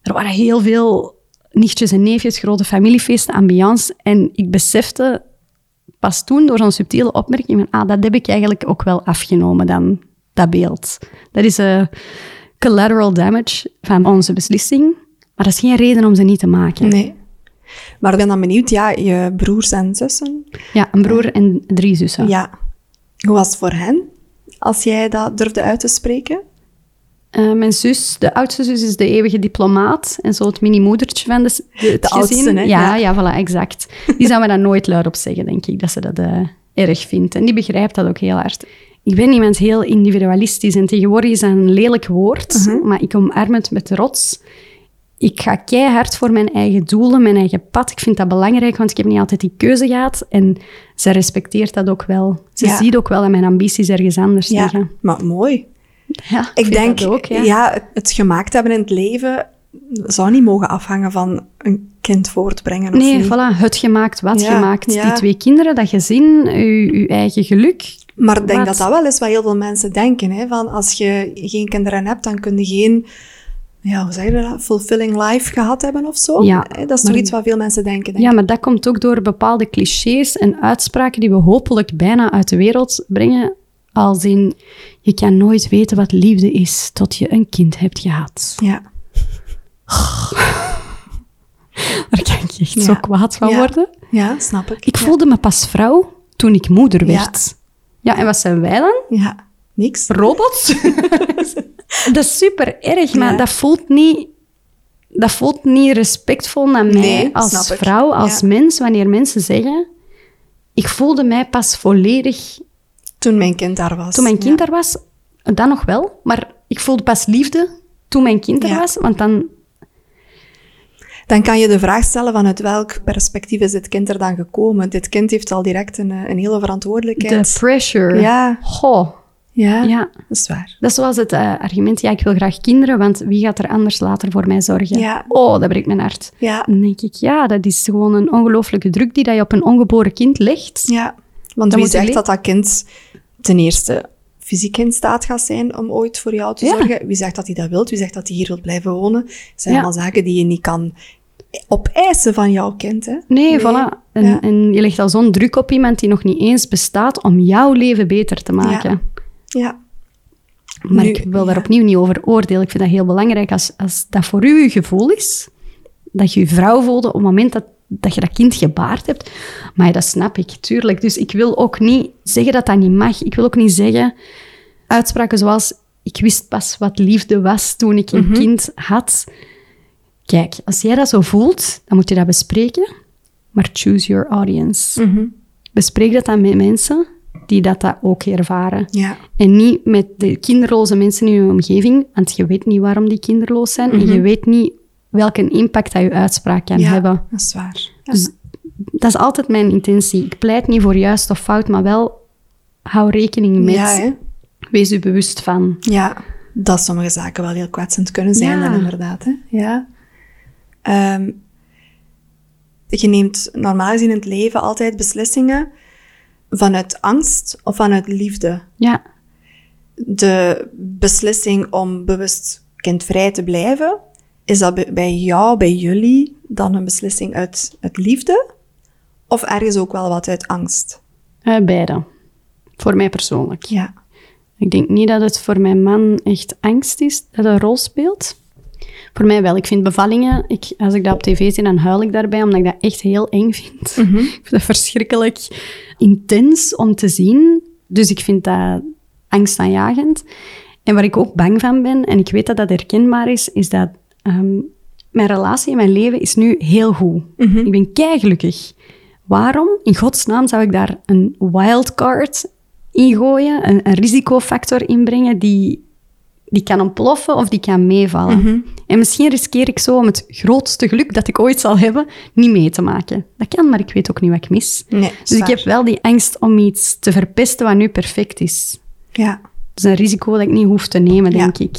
er waren heel veel nichtjes en neefjes, grote familiefeesten, ambiance. En ik besefte pas toen door zo'n subtiele opmerking van ah, dat heb ik eigenlijk ook wel afgenomen dan, dat beeld. Dat is een collateral damage van onze beslissing. Maar dat is geen reden om ze niet te maken. Nee. Maar ik ben dan benieuwd, ja, je broers en zussen, Ja, een broer en drie zussen. ja. Hoe was het voor hen als jij dat durfde uit te spreken? Eh, mijn zus, de oudste zus, is de eeuwige diplomaat. En zo het mini-moedertje van de, de, het De oudste, hè? Ja, Ja. ja. voilà, exact. Die zou me dat nooit luid op zeggen, denk ik, dat ze dat eh, erg vindt. En die begrijpt dat ook heel hard. Ik ben iemand heel individualistisch en tegenwoordig is dat een lelijk woord, maar ik omarm het met trots. Ik ga keihard voor mijn eigen doelen, mijn eigen pad. Ik vind dat belangrijk, want ik heb niet altijd die keuze gehad. En ze respecteert dat ook wel. Ze Ja. ziet ook wel dat mijn ambities ergens anders Ja, liggen. maar mooi. Ja, Ik denk, ook, ja. ja. het- gemaakt hebben in het leven zou niet mogen afhangen van een kind voortbrengen of Nee, niet. voilà, het gemaakt, wat gemaakt. Die twee kinderen, dat gezin, uw, uw eigen geluk. Maar ik denk Wat? dat dat wel is wat heel veel mensen denken. Hè? Van als je geen kinderen hebt, dan kun je geen ja, hoe zeg je dat? fulfilling life gehad hebben of zo. Ja, Dat is maar- toch iets wat veel mensen denken. Denk Ja, maar dat komt ook door bepaalde clichés en uitspraken die we hopelijk bijna uit de wereld brengen. Als in, je kan nooit weten wat liefde is tot je een kind hebt gehad. ja. [laughs] Daar kan ik echt Ja. zo kwaad van Ja. worden. ja, snap ik. Ik voelde me pas vrouw toen ik moeder werd. Ja, en wat zijn wij dan? Ja, niks. robots. [laughs] dat is super erg, maar Ja. dat voelt niet... Dat voelt niet respectvol naar mij Nee, als vrouw, als Ja. mens, wanneer mensen zeggen... Ik voelde mij pas volledig Toen mijn kind daar was. toen mijn kind Ja. er was. Dan nog wel, maar ik voelde pas liefde toen mijn kind er was. Want dan... Dan kan je de vraag stellen vanuit welk perspectief is dit kind er dan gekomen? Dit kind heeft al direct een, eh, een hele verantwoordelijkheid. De pressure. Ja. Goh. Ja, Ja. dat is waar. Dat is zoals het eh, argument, ja, ik wil graag kinderen, want wie gaat er anders later voor mij zorgen? Ja. Oh, dat breekt mijn hart. Ja, Dan denk ik, ja, dat is gewoon een ongelooflijke druk die dat je op een ongeboren kind legt. ja. want Dan wie zegt dat dat kind ten eerste fysiek in staat gaat zijn om ooit voor jou te Ja. zorgen? Wie zegt dat hij dat wilt? Wie zegt dat hij hier wilt blijven wonen? Dat zijn allemaal zaken die je niet kan opeisen van jouw kind. Hè? Nee, voilà. En, Ja. en je legt al zo'n druk op iemand die nog niet eens bestaat om jouw leven beter te maken. Ja. Maar Nu, ik wil daar ja. opnieuw niet over oordelen. Ik vind dat heel belangrijk als, als dat voor u uw gevoel is, dat je je vrouw voelde op het moment dat, dat je dat kind gebaard hebt. Maar dat snap ik, tuurlijk. Dus ik wil ook niet zeggen dat dat niet mag. Ik wil ook niet zeggen uitspraken zoals ik wist pas wat liefde was toen ik een kind had. Kijk, als jij dat zo voelt, dan moet je dat bespreken. Maar choose your audience. Bespreek dat dan met mensen die dat, dat ook ervaren. Ja. En niet met de kinderloze mensen in je omgeving, want je weet niet waarom die kinderloos zijn en je weet niet welke impact dat je uitspraak kan ja, hebben. dat is waar. Ja. Dus dat is altijd mijn intentie. Ik pleit niet voor juist of fout, maar wel hou rekening met. ja? Wees u bewust van. Ja, dat sommige zaken wel heel kwetsend kunnen zijn, dan inderdaad. Hè? Ja. Ehm, je neemt normaal gezien in het leven altijd beslissingen vanuit angst of vanuit liefde. Ja, De beslissing om bewust kindvrij te blijven, is dat bij- jou, bij jullie, dan een beslissing uit, uit liefde? Of ergens ook wel wat uit angst? eh, beide. Voor mij persoonlijk. Ja. Ik denk niet dat het voor mijn man echt angst is dat een rol speelt. Voor mij wel. Ik vind bevallingen, ik, als ik dat op tv zie, dan huil ik daarbij, omdat ik dat echt heel eng vind. [laughs] Ik vind dat verschrikkelijk intens om te zien. Dus ik vind dat angstaanjagend. En waar ik ook bang van ben, en ik weet dat dat herkenbaar is, is dat ehm, mijn relatie en mijn leven is nu heel goed. Ik ben gelukkig. Waarom in godsnaam zou ik daar een wildcard in gooien, een, een risicofactor inbrengen die, die kan ontploffen of die kan meevallen? En misschien riskeer ik zo om het grootste geluk dat ik ooit zal hebben, niet mee te maken. Dat kan, maar ik weet ook niet wat ik mis. Nee, dus ik heb wel die angst om iets te verpesten wat nu perfect is. Ja. Dat is een risico dat ik niet hoef te nemen, Ja. denk ik.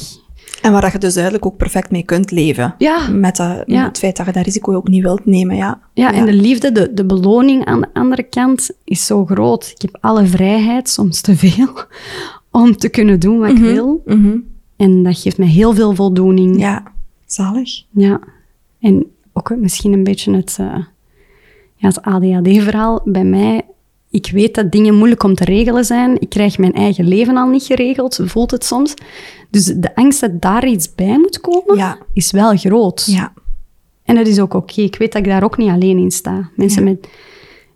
En waar dat je dus duidelijk ook perfect mee kunt leven. Ja. Met, Ja. het feit dat je dat risico ook niet wilt nemen, ja. Ja, en de liefde, de, de beloning aan de andere kant is zo groot. Ik heb alle vrijheid, soms te veel, [laughs] om te kunnen doen wat ik wil. Mhm. En dat geeft me heel veel voldoening. Ja, zalig. Ja. En ook misschien een beetje het, eh, ja, het ADHD-verhaal. Bij mij, ik weet dat dingen moeilijk om te regelen zijn. Ik krijg mijn eigen leven al niet geregeld, voelt het soms. Dus de angst dat daar iets bij moet komen, Ja. is wel groot. Ja. En dat is ook oké. Ik weet dat ik daar ook niet alleen in sta. Mensen met,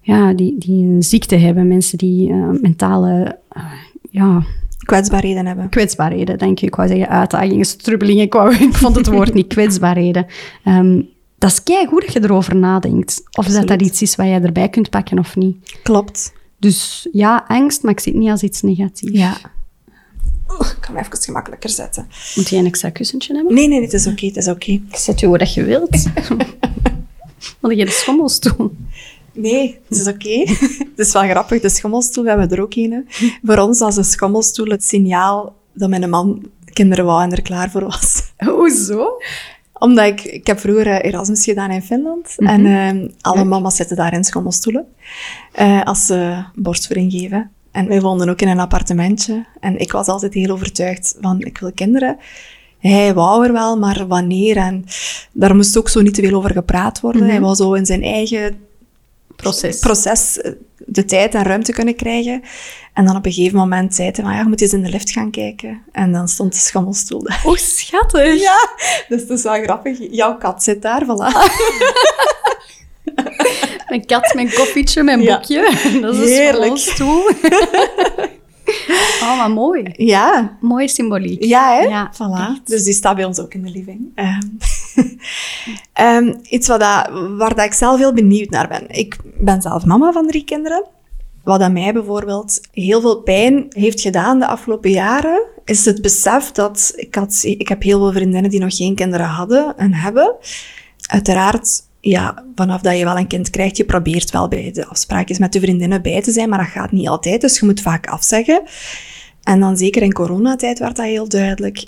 ja, die, die een ziekte hebben, mensen die eh, mentale eh, ja, Kwetsbaarheden hebben. kwetsbaarheden, denk ik. Ik wou zeggen uitdagingen, strubbelingen. Ik, wou, [laughs] ik vond het woord niet kwetsbaarheden. Ehm, dat is kei goed dat je erover nadenkt. Of dat dat iets is wat je erbij kunt pakken of niet. Klopt. Dus ja, angst, maar ik zie het niet als iets negatiefs. Ja. Ik ga me even gemakkelijker zetten. Moet je een extra kussentje hebben? Nee, nee, het is oké, het is oké. Ik zet je hoe dat je wilt. [laughs] Want je de schommelstoel. Nee, het is oké. [laughs] het is wel grappig, de schommelstoel, we hebben er ook een. Voor ons was de schommelstoel het signaal dat mijn man kinderen wou en er klaar voor was. [laughs] Hoezo? Omdat ik, ik heb vroeger eh, Erasmus gedaan in Finland. En eh, alle mama's zitten daar in schommelstoelen. eh, als ze borstvoeding geven. En wij woonden ook in een appartementje. En ik was altijd heel overtuigd van, ik wil kinderen. Hij wou er wel, maar wanneer? En daar moest ook zo niet te veel over gepraat worden. Hij wou zo in zijn eigen Proces. proces eh, de tijd en ruimte kunnen krijgen. En dan op een gegeven moment zei hij van, ja, je moet eens in de lift gaan kijken. En dan stond de schommelstoel daar. Oh, schattig. Ja, dus het is wel grappig. Jouw kat zit daar, voilà. [laughs] Mijn kat, mijn koffietje, mijn Ja. boekje. [laughs] Dat is een Heerlijk. schommelstoel. [laughs] oh, wat mooi. Ja, Mooie symboliek. ja hè? Ja, voilà. Dus die staat bij ons ook in de living. Ehm, [laughs] ehm, iets wat dat, waar dat ik zelf heel benieuwd naar ben. Ik ben zelf mama van drie kinderen. Wat aan mij bijvoorbeeld heel veel pijn heeft gedaan de afgelopen jaren, is het besef dat ik, had, ik heb heel veel vriendinnen die nog geen kinderen hadden en hebben. Uiteraard, ja, vanaf dat je wel een kind krijgt, je probeert wel bij de afspraakjes met de vriendinnen bij te zijn, maar dat gaat niet altijd, dus je moet vaak afzeggen. En dan zeker in coronatijd werd dat heel duidelijk.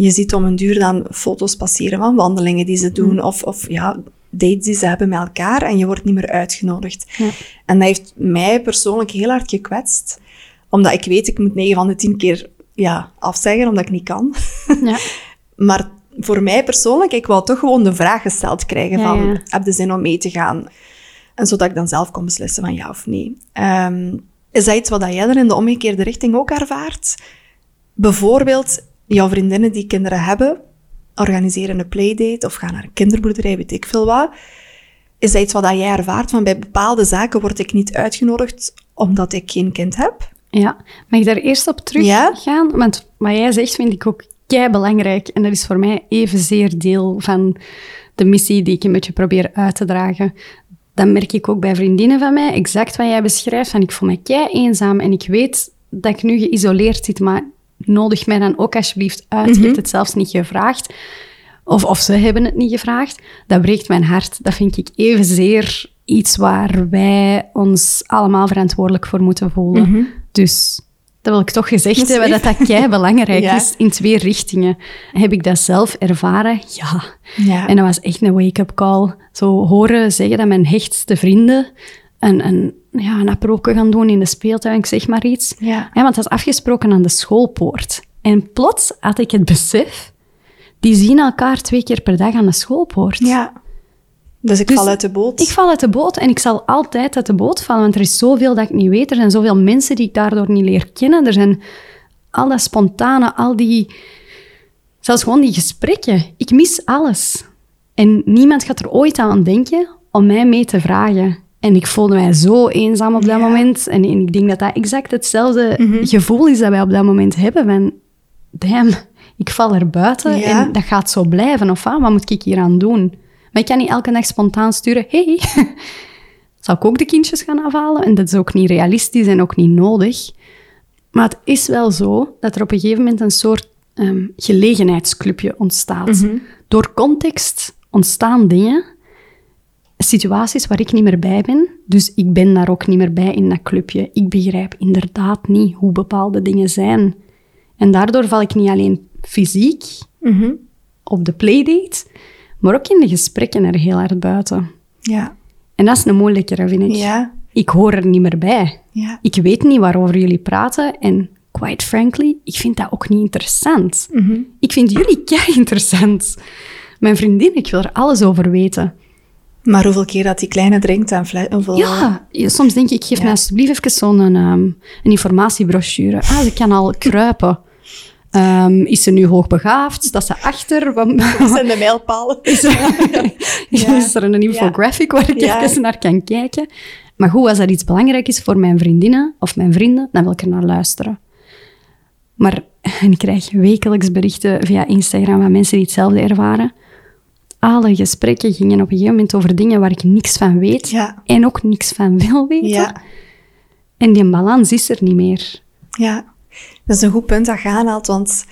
Je ziet om een duur dan foto's passeren van wandelingen die ze doen, of, of ja, dates die ze hebben met elkaar, en je wordt niet meer uitgenodigd. Ja. En dat heeft mij persoonlijk heel hard gekwetst, omdat ik weet, ik moet 9 van de 10 keer ja, afzeggen, omdat ik niet kan. Ja. [laughs] Maar voor mij persoonlijk, ik wou toch gewoon de vraag gesteld krijgen van, ja. heb je zin om mee te gaan? En zodat ik dan zelf kon beslissen van ja of nee. Ehm, is dat iets wat jij er in de omgekeerde richting ook ervaart? Bijvoorbeeld, jouw vriendinnen die kinderen hebben, organiseren een playdate of gaan naar een kinderboerderij, weet ik veel wat. Is dat iets wat jij ervaart? Van bij bepaalde zaken word ik niet uitgenodigd omdat ik geen kind heb? Ja, mag ik daar eerst op teruggaan? Want wat jij zegt vind ik ook kei belangrijk. En dat is voor mij evenzeer deel van de missie die ik een beetje probeer uit te dragen. dat merk ik ook bij vriendinnen van mij, exact wat jij beschrijft. Van ik voel me kei eenzaam en ik weet dat ik nu geïsoleerd zit, maar nodig mij dan ook alsjeblieft uit. Je hebt het zelfs niet gevraagd. Of, of ze hebben het niet gevraagd. Dat breekt mijn hart. Dat vind ik evenzeer iets waar wij ons allemaal verantwoordelijk voor moeten voelen. Dus dat wil ik toch gezegd Dat hebben, dat dat kei [laughs] belangrijk Ja. is in twee richtingen. Heb ik dat zelf ervaren? Ja. Ja. En dat was echt een wake-up call. Zo horen zeggen dat mijn hechtste vrienden een, een, ja, een aproken gaan doen in de speeltuin, ik zeg maar iets. Ja. want dat is afgesproken aan de schoolpoort. En plots had ik het besef, die zien elkaar twee keer per dag aan de schoolpoort. Ja. Dus ik Dus val uit de boot. Ik val uit de boot en ik zal altijd uit de boot vallen, want er is zoveel dat ik niet weet. Er zijn zoveel mensen die ik daardoor niet leer kennen. Er zijn al dat spontane, al die... Zelfs gewoon die gesprekken. Ik mis alles. En niemand gaat er ooit aan denken om mij mee te vragen. En ik voelde mij zo eenzaam op dat Ja. Mhm. moment. En, en ik denk dat dat exact hetzelfde gevoel is dat wij op dat moment hebben. Van, damn, ik val er buiten Ja. en dat gaat zo blijven. Of ah, wat moet ik hier aan doen? Maar ik kan niet elke dag spontaan sturen. Hey, [laughs] zal ik ook de kindjes gaan afhalen? En dat is ook niet realistisch en ook niet nodig. Maar het is wel zo dat er op een gegeven moment een soort ehm, gelegenheidsclubje ontstaat. Door context ontstaan dingen, situaties waar ik niet meer bij ben. Dus ik ben daar ook niet meer bij in dat clubje. Ik begrijp inderdaad niet hoe bepaalde dingen zijn. En daardoor val ik niet alleen fysiek Mhm. op de playdate, maar ook in de gesprekken er heel hard buiten. Ja. En dat is een moeilijkere, vind ik. Ja. Ik hoor er niet meer bij. Ja. Ik weet niet waarover jullie praten en quite frankly, ik vind dat ook niet interessant. Mhm. Ik vind jullie [laughs] kei interessant. Mijn vriendin, ik wil er alles over weten. Maar hoeveel keer dat die kleine drinkt en. Hoeveel... Ja, soms denk ik, geef Ja. mij alsjeblieft even zo'n ehm, een informatiebrochure. Ah, ze kan al kruipen. Ehm, is ze nu hoogbegaafd? Staat ze achter? Wat- [laughs] Dat zijn de mijlpalen. [laughs] Is er, Ja. [laughs] is er een infographic waar ik Ja. even naar kan kijken? Maar goed, als er iets belangrijk is voor mijn vriendinnen of mijn vrienden, dan wil ik er naar luisteren. Maar en ik krijg wekelijks berichten via Instagram van mensen die hetzelfde ervaren. Alle gesprekken gingen op een gegeven moment over dingen waar ik niks van weet Ja. en ook niks van wil weten. Ja. En die balans is er niet meer. Ja, dat is een goed punt dat je aanhaalt, want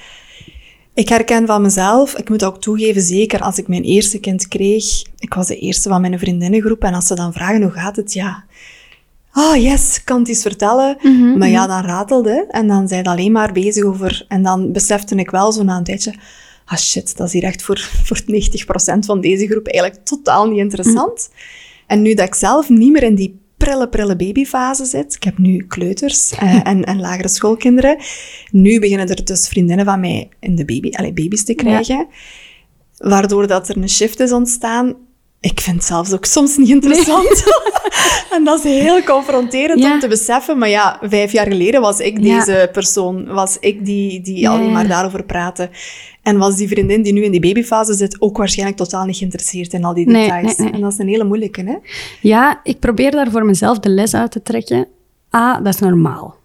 ik herken van mezelf, ik moet ook toegeven, zeker als ik mijn eerste kind kreeg, ik was de eerste van mijn vriendinnengroep, en als ze dan vragen hoe gaat het, ja, oh yes, ik kan het eens vertellen, maar ja, dan ratelde, en dan zijn alleen maar bezig over, en dan besefte ik wel zo na een tijdje, ah shit, dat is hier echt voor, [laughs] voor 90% van deze groep eigenlijk totaal niet interessant. En nu dat ik zelf niet meer in die prille, prille babyfase zit, ik heb nu kleuters eh, [laughs] en, en lagere schoolkinderen, nu beginnen er dus vriendinnen van mij in de baby, allee, baby's te krijgen, waardoor dat er een shift is ontstaan. Ik vind het zelfs ook soms niet interessant. [laughs] en dat is heel confronterend Ja. om te beseffen. Maar ja, vijf jaar geleden was ik Ja. deze persoon. Was ik die, die Ja, alleen maar daarover praatte. En was die vriendin die nu in die babyfase zit ook waarschijnlijk totaal niet geïnteresseerd in al die details. nee, nee. En dat is een hele moeilijke, hè? Ja, ik probeer daar voor mezelf de les uit te trekken. A, dat is normaal.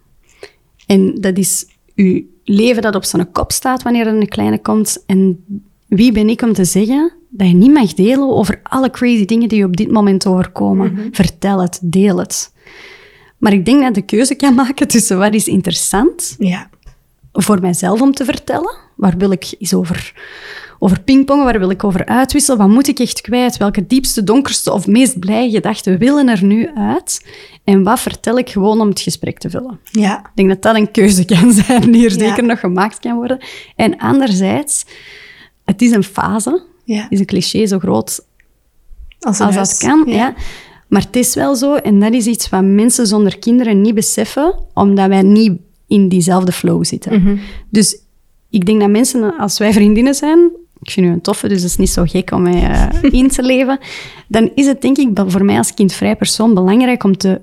En dat is uw leven dat op zijn kop staat wanneer er een kleine komt. En wie ben ik om te zeggen dat je niet mag delen over alle crazy dingen die je op dit moment overkomen? Vertel het, deel het. Maar ik denk dat de keuze kan maken tussen wat is interessant Ja. voor mijzelf om te vertellen. Waar wil ik eens over, over pingpongen? Waar wil ik over uitwisselen? Wat moet ik echt kwijt? Welke diepste, donkerste of meest blije gedachten willen er nu uit? En wat vertel ik gewoon om het gesprek te vullen? Ja. Ik denk dat dat een keuze kan zijn die er Ja. zeker nog gemaakt kan worden. En anderzijds, het is een fase. Ja. Is een cliché zo groot Als, dat kan. Ja. Maar het is wel zo, en dat is iets wat mensen zonder kinderen niet beseffen, omdat wij niet in diezelfde flow zitten. Mhm. Dus ik denk dat mensen, als wij vriendinnen zijn, ik vind u een toffe, dus het is niet zo gek om mij eh, in te leven, dan is het denk ik voor mij als kindvrij persoon belangrijk om te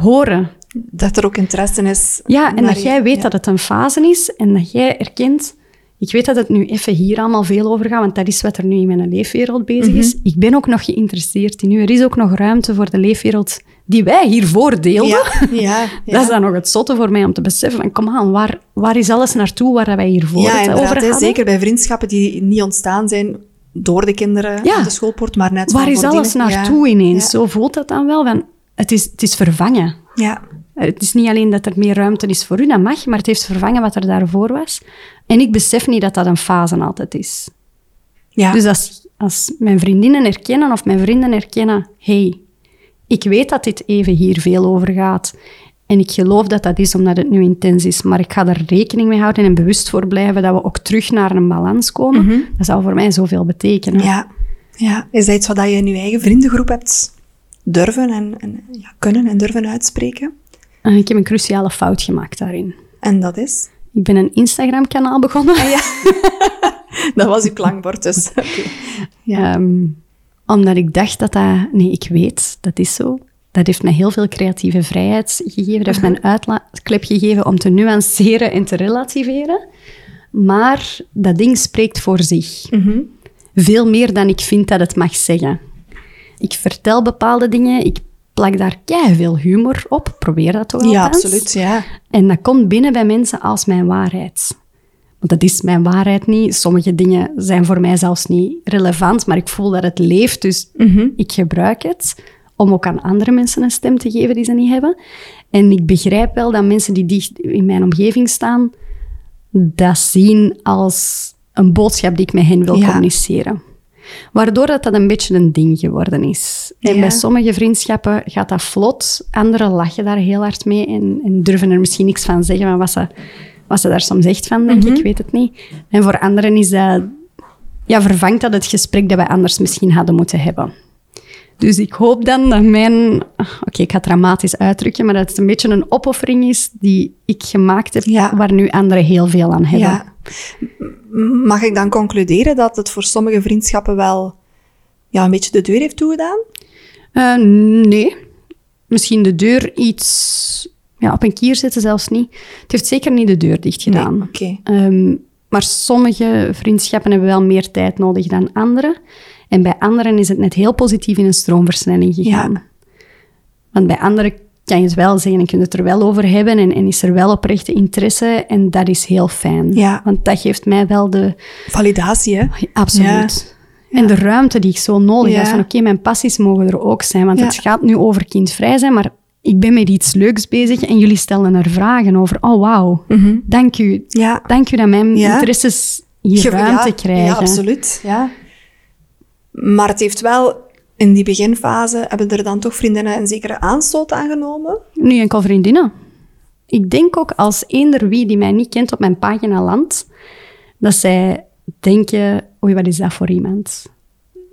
horen. Dat er ook interesse is. Ja, en dat je- jij weet ja. dat het een fase is en dat jij erkent... Ik weet dat het nu even hier allemaal veel over gaat, want dat is wat er nu in mijn leefwereld bezig is. Mhm. Ik ben ook nog geïnteresseerd in u. Er is ook nog ruimte voor de leefwereld die wij hiervoor deelden. Ja, ja, [laughs] ja. Dat is dan nog het zotte voor mij om te beseffen van, kom aan, waar, waar is alles naartoe waar wij hiervoor Ja, het over hadden? Zeker bij vriendschappen die niet ontstaan zijn door de kinderen Ja. aan de schoolpoort, maar net Waar is alles naartoe ineens? Zo voelt dat dan wel. Van, het, is, het is vervangen. Ja. Het is niet alleen dat er meer ruimte is voor u, dat mag, maar het heeft vervangen wat er daarvoor was. En ik besef niet dat dat een fase altijd is. Ja. Dus als, als mijn vriendinnen herkennen of mijn vrienden herkennen, hey, ik weet dat dit even hier veel over gaat. En ik geloof dat dat is omdat het nu intens is. Maar ik ga er rekening mee houden en bewust voor blijven dat we ook terug naar een balans komen. Dat zou voor mij zoveel betekenen. ja. ja. Is dat iets wat je in je eigen vriendengroep hebt durven en, en ja, kunnen en durven uitspreken? En ik heb een cruciale fout gemaakt daarin. En dat is? Ik ben een Instagram-kanaal begonnen. Ja. [laughs] dat was uw klankbord dus. [laughs] Ja. Ehm, omdat ik dacht dat dat... Nee, ik weet, dat is zo. Dat heeft mij heel veel creatieve vrijheid gegeven. Dat heeft mij een uitlaatklep gegeven om te nuanceren en te relativeren. Maar dat ding spreekt voor zich. Mhm. Veel meer dan ik vind dat het mag zeggen. Ik vertel bepaalde dingen, ik plak daar veel humor op. Probeer dat toch ja, althans. absoluut. Ja. En dat komt binnen bij mensen als mijn waarheid. Want dat is mijn waarheid niet. Sommige dingen zijn voor mij zelfs niet relevant, maar ik voel dat het leeft, dus ik gebruik het om ook aan andere mensen een stem te geven die ze niet hebben. En ik begrijp wel dat mensen die dicht in mijn omgeving staan, dat zien als een boodschap die ik met hen wil Ja. communiceren. Waardoor dat, dat een beetje een ding geworden is. En Ja. bij sommige vriendschappen gaat dat vlot. Anderen lachen daar heel hard mee en, en durven er misschien niks van zeggen van wat ze, wat ze daar soms echt van denken. Ik weet het niet. En voor anderen is dat... Ja, vervangt dat het gesprek dat wij anders misschien hadden moeten hebben. Dus ik hoop dan dat mijn... Oké, ik ga het dramatisch uitdrukken, maar dat het een beetje een opoffering is die ik gemaakt heb, Ja. waar nu anderen heel veel aan hebben. Ja. Mag ik dan concluderen dat het voor sommige vriendschappen wel ja, een beetje de deur heeft toegedaan? Eh, nee. Misschien de deur iets ja, op een kier zetten, zelfs niet. Het heeft zeker niet de deur dicht gedaan. Nee, oké. Ehm, maar sommige vriendschappen hebben wel meer tijd nodig dan andere. En bij anderen is het net heel positief in een stroomversnelling gegaan. Ja. Want bij anderen kan je het wel zeggen en kun je het er wel over hebben en, en is er wel oprechte interesse en dat is heel fijn. Ja. Want dat geeft mij wel de, Validatie, hè? Absoluut. En de ruimte die ik zo nodig heb. Van oké, mijn passies mogen er ook zijn. Want het gaat nu over kindvrij zijn, maar ik ben met iets leuks bezig en jullie stellen er vragen over. Oh, wauw. Dank u. Ja. Dank u dat mijn interesses hier Ge- ruimte ja, krijgen. Ja, absoluut. Ja. Maar het heeft wel, in die beginfase, hebben er dan toch vriendinnen een zekere aanstoot aangenomen? Nu enkel vriendinnen. Ik denk ook als eender wie die mij niet kent op mijn pagina landt, dat zij denken, oei, wat is dat voor iemand?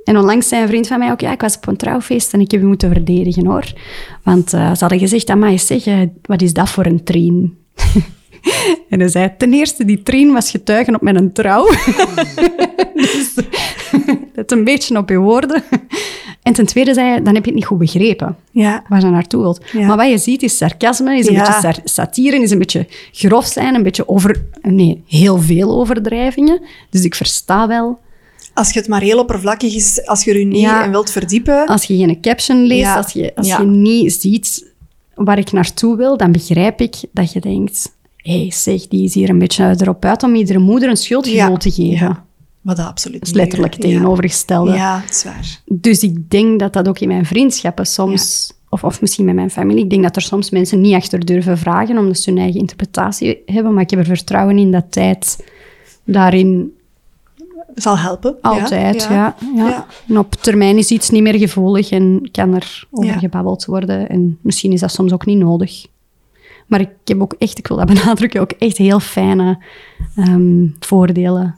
En onlangs zei een vriend van mij ook, ja, ik was op een trouwfeest en ik heb je moeten verdedigen, hoor. Want eh, ze hadden gezegd, amai, zeg, eh, wat is dat voor een trien? [laughs] en hij zei, ten eerste, die trien was getuigen op mijn trouw. [laughs] dus let een beetje op je woorden. [laughs] en ten tweede zei hij, dan heb je het niet goed begrepen Ja. waar ze naartoe wilt. Ja. Maar wat je ziet is sarcasme, is een Ja. beetje satire, is een beetje grof zijn, een beetje over... Nee, heel veel overdrijvingen. Dus ik versta wel, Als je het maar heel oppervlakkig is, als je er niet Ja. in wilt verdiepen. als je geen caption leest, Ja. als, je, als Ja. je niet ziet waar ik naartoe wil, dan begrijp ik dat je denkt... Hé, hey, zeg, die is hier een beetje erop uit om iedere moeder een schuldgevoel te geven. Wat dat absoluut Dat is letterlijk tegenovergestelde. Ja, dat is waar. Dus ik denk dat dat ook in mijn vriendschappen soms, of, of misschien met mijn familie, ik denk dat er soms mensen niet achter durven vragen, omdat ze hun eigen interpretatie hebben. Maar ik heb er vertrouwen in dat tijd daarin Zal helpen. altijd, ja. ja, Ja. En op termijn is iets niet meer gevoelig en kan er over gebabbeld worden. En misschien is dat soms ook niet nodig. Maar ik heb ook echt, ik wil dat [laughs] benadrukken, ook echt heel fijne ehm, voordelen.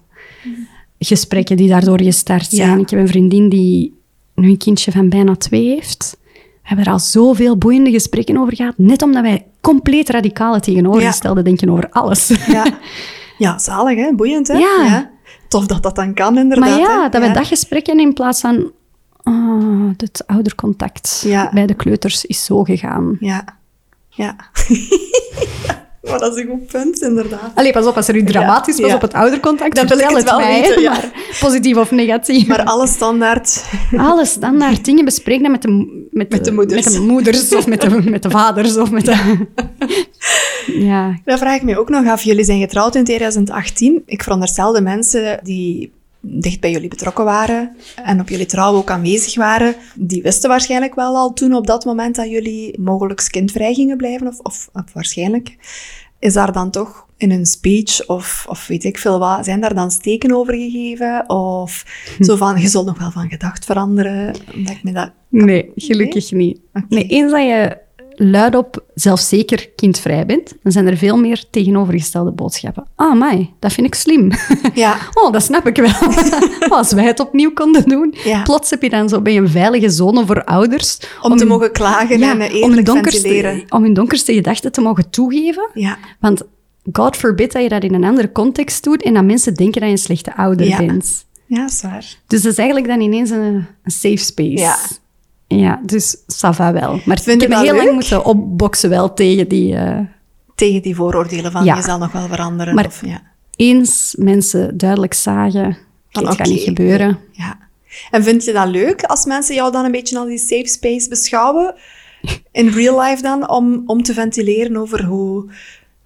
Gesprekken die daardoor gestart zijn. Ja. Ik heb een vriendin die nu een kindje van bijna twee heeft. We hebben er al zoveel boeiende gesprekken over gehad. Net omdat wij compleet radicale tegenovergestelde denken over alles. Ja. [laughs] ja, zalig hè? Boeiend hè? Ja. Tof dat dat dan kan inderdaad. Maar ja, hè? dat we dat gesprek hebben in plaats van... ah, het oudercontact Ja. bij de kleuters is zo gegaan. Ja. Ja. [laughs] maar [laughs] dat is een goed punt, inderdaad. Allee, pas op, als er nu dramatisch was ja. op het oudercontact, Dat wil ik het wel mij, weten, [laughs] ja. maar positief of negatief. Maar alle standaard... [laughs] Alle standaard dingen bespreken met de, met, Met de moeders. Met de moeders of met de, met de vaders. Of met de... Ja, Dat vraag ik me ook nog af. Jullie zijn getrouwd in 2018. Ik veronderstel de mensen die dicht bij jullie betrokken waren en op jullie trouw ook aanwezig waren, die wisten waarschijnlijk wel al toen op dat moment dat jullie mogelijk kindvrij gingen blijven, of, of, of waarschijnlijk. Is daar dan toch in een speech of, of weet ik veel wat, zijn daar dan steken over gegeven? Of zo van, je zult nog wel van gedacht veranderen? Omdat ik me dat... Nee, gelukkig niet. Nee, eens dat je luidop zelfzeker kindvrij bent, dan zijn er veel meer tegenovergestelde boodschappen. Ah, mij, dat vind ik slim. [laughs] Ja, Oh, dat snap ik wel. [laughs] Als wij het opnieuw konden doen. Ja. Plots heb je dan zo bij een veilige zone voor ouders. om, te mogen klagen en eh, om hun, eerlijk donkerste, om hun donkerste gedachten te mogen toegeven. Ja, Want God forbid dat je dat in een andere context doet en dat mensen denken dat je een slechte ouder bent. ja, dat is waar. Dus dat is eigenlijk dan ineens een, een safe space. Ja. Ja, dus ça va wel. Maar Vind ik heb me dat heel leuk? lang moeten opboksen wel tegen die... eh, Tegen die vooroordelen van, Ja. je zal nog wel veranderen. Maar- of, ja. eens mensen duidelijk zagen, Van, dit gaat oké, niet gebeuren. Ja. En vind je dat leuk als mensen jou dan een beetje als die safe space beschouwen? In real life dan, om, om te ventileren over hoe,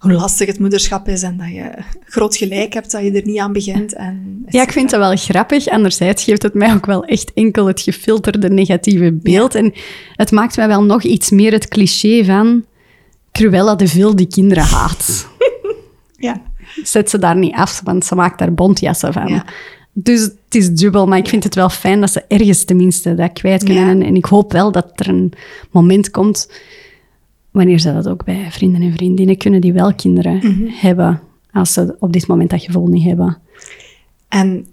hoe lastig het moederschap is en dat je groot gelijk hebt, dat je er niet aan begint. En, Ja, ik vind dat wel grappig. Anderzijds geeft het mij ook wel echt enkel het gefilterde negatieve beeld. En het maakt mij wel nog iets meer het cliché van Cruella de Vil die kinderen haat. [laughs] Ja. Zet ze daar niet af, want ze maakt daar bontjassen van. Ja. Dus het is dubbel, maar ik vind het wel fijn dat ze ergens tenminste dat kwijt kunnen. Ja. En ik hoop wel dat er een moment komt wanneer ze dat ook bij vrienden en vriendinnen kunnen die wel kinderen Mhm. hebben, als ze op dit moment dat gevoel niet hebben. En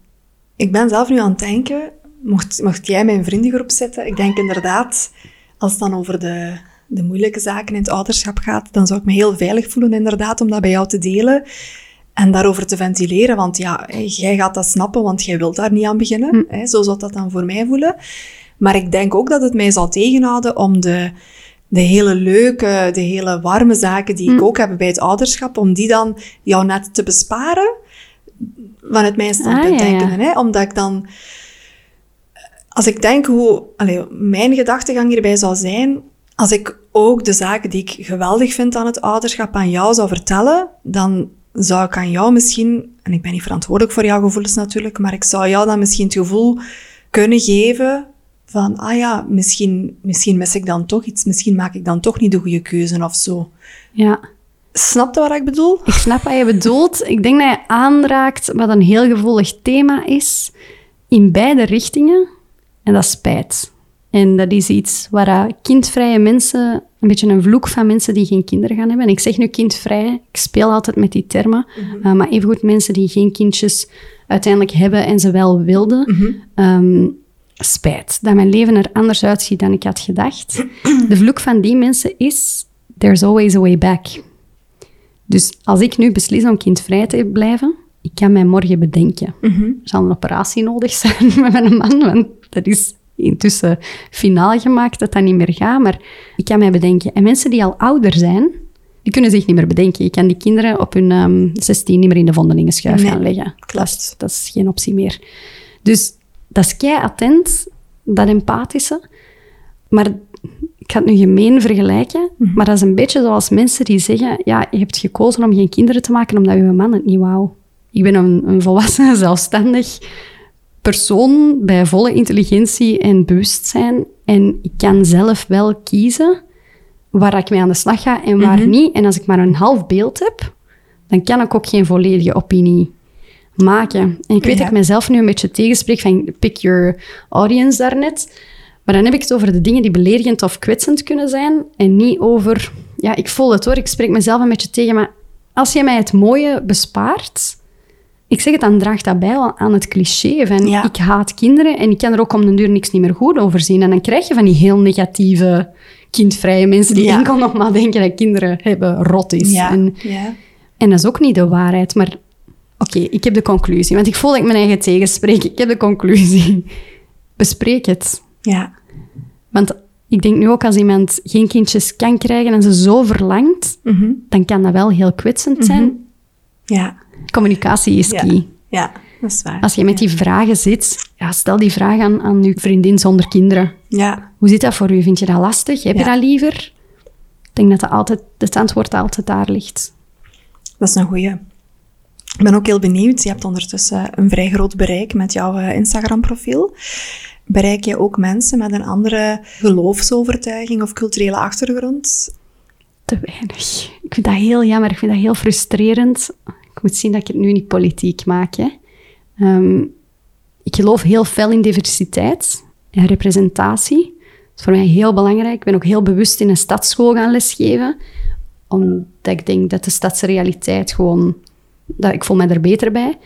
ik ben zelf nu aan het denken, mocht, mocht jij mijn vriendengroep zitten, ik denk inderdaad, als het dan over de, de moeilijke zaken in het ouderschap gaat, dan zou ik me heel veilig voelen inderdaad om dat bij jou te delen en daarover te ventileren. Want ja, jij gaat dat snappen, want jij wilt daar niet aan beginnen. Hè, zo zou dat dan voor mij voelen. Maar ik denk ook dat het mij zal tegenhouden om de, de hele leuke, de hele warme zaken die ik ook heb bij het ouderschap, om die dan jou net te besparen vanuit mijn standpunt Ah, ja, ja. denken. Hè? Omdat ik dan... Als ik denk hoe allee, mijn gedachtegang hierbij zou zijn, als ik ook de zaken die ik geweldig vind aan het ouderschap aan jou zou vertellen, dan zou ik aan jou misschien, en ik ben niet verantwoordelijk voor jouw gevoelens natuurlijk, maar ik zou jou dan misschien het gevoel kunnen geven van, ah ja, misschien, misschien mis ik dan toch iets, misschien maak ik dan toch niet de goede keuze of zo. Ja. Snap je wat ik bedoel? Ik snap wat je bedoelt. Ik denk dat je aanraakt wat een heel gevoelig thema is in beide richtingen. En dat is spijt. En dat is iets waar kindvrije mensen, een beetje een vloek van mensen die geen kinderen gaan hebben. En ik zeg nu kindvrij, ik speel altijd met die termen. eh, maar evengoed mensen die geen kindjes uiteindelijk hebben en ze wel wilden. Ehm, spijt dat mijn leven er anders uitziet dan ik had gedacht. De vloek van die mensen is, there's always a way back. Dus als ik nu beslis om kindvrij te blijven, ik kan mij morgen bedenken. Er zal een operatie nodig zijn [laughs] met mijn man, want dat is intussen finaal gemaakt dat dat niet meer gaat. Maar ik kan mij bedenken. En mensen die al ouder zijn, die kunnen zich niet meer bedenken. Je kan die kinderen op hun ehm 16 niet meer in de vondelingenschuif Nee, gaan leggen. klopt. Dat is, dat is geen optie meer. Dus dat is kei attent, dat empathische. Maar ik ga het nu gemeen vergelijken, maar dat is een beetje zoals mensen die zeggen, ja, je hebt gekozen om geen kinderen te maken omdat je man het niet wou. Ik ben een, een volwassen, [laughs] zelfstandig persoon bij volle intelligentie en bewustzijn en ik kan zelf wel kiezen waar ik mee aan de slag ga en waar niet. En als ik maar een half beeld heb, dan kan ik ook geen volledige opinie maken. En ik weet Ja. dat ik mezelf nu een beetje tegenspreek van pick your audience daarnet. Maar dan heb ik het over de dingen die beledigend of kwetsend kunnen zijn en niet over... Ja, ik voel het hoor, ik spreek mezelf een beetje tegen, maar als je mij het mooie bespaart... Ik zeg het, dan draagt dat bij wel aan het cliché van Ja. ik haat kinderen en ik kan er ook om den duur niks niet meer goed over zien. En dan krijg je van die heel negatieve, kindvrije mensen die Ja. enkel nog maar denken dat kinderen hebben rot is. Ja. En, ja. en dat is ook niet de waarheid, maar oké, ik heb de conclusie. Want ik voel dat ik mijn eigen tegenspreek. Ik heb de conclusie. [laughs] Bespreek het. ja. Want ik denk nu ook als iemand geen kindjes kan krijgen en ze zo verlangt, Mhm. dan kan dat wel heel kwetsend zijn. Ja. Communicatie is Ja. key. Ja, dat is waar. Als je met die vragen zit, ja, stel die vraag aan, aan je vriendin zonder kinderen. Ja, Hoe zit dat voor u? Vind je dat lastig? Heb je dat liever? Ik denk dat dat altijd, het antwoord altijd daar ligt. dat is een goeie. Ik ben ook heel benieuwd. Je hebt ondertussen een vrij groot bereik met jouw eh, Instagram-profiel. Bereik je ook mensen met een andere geloofsovertuiging of culturele achtergrond? Te weinig. Ik vind dat heel jammer. Ik vind dat heel frustrerend. Ik moet zien dat ik het nu niet politiek maak. Hè. Ehm, ik geloof heel fel in diversiteit en representatie. Dat is voor mij heel belangrijk. Ik ben ook heel bewust in een stadsschool gaan lesgeven. Omdat ik denk dat de stadse realiteit gewoon... Dat, ik voel me er beter bij.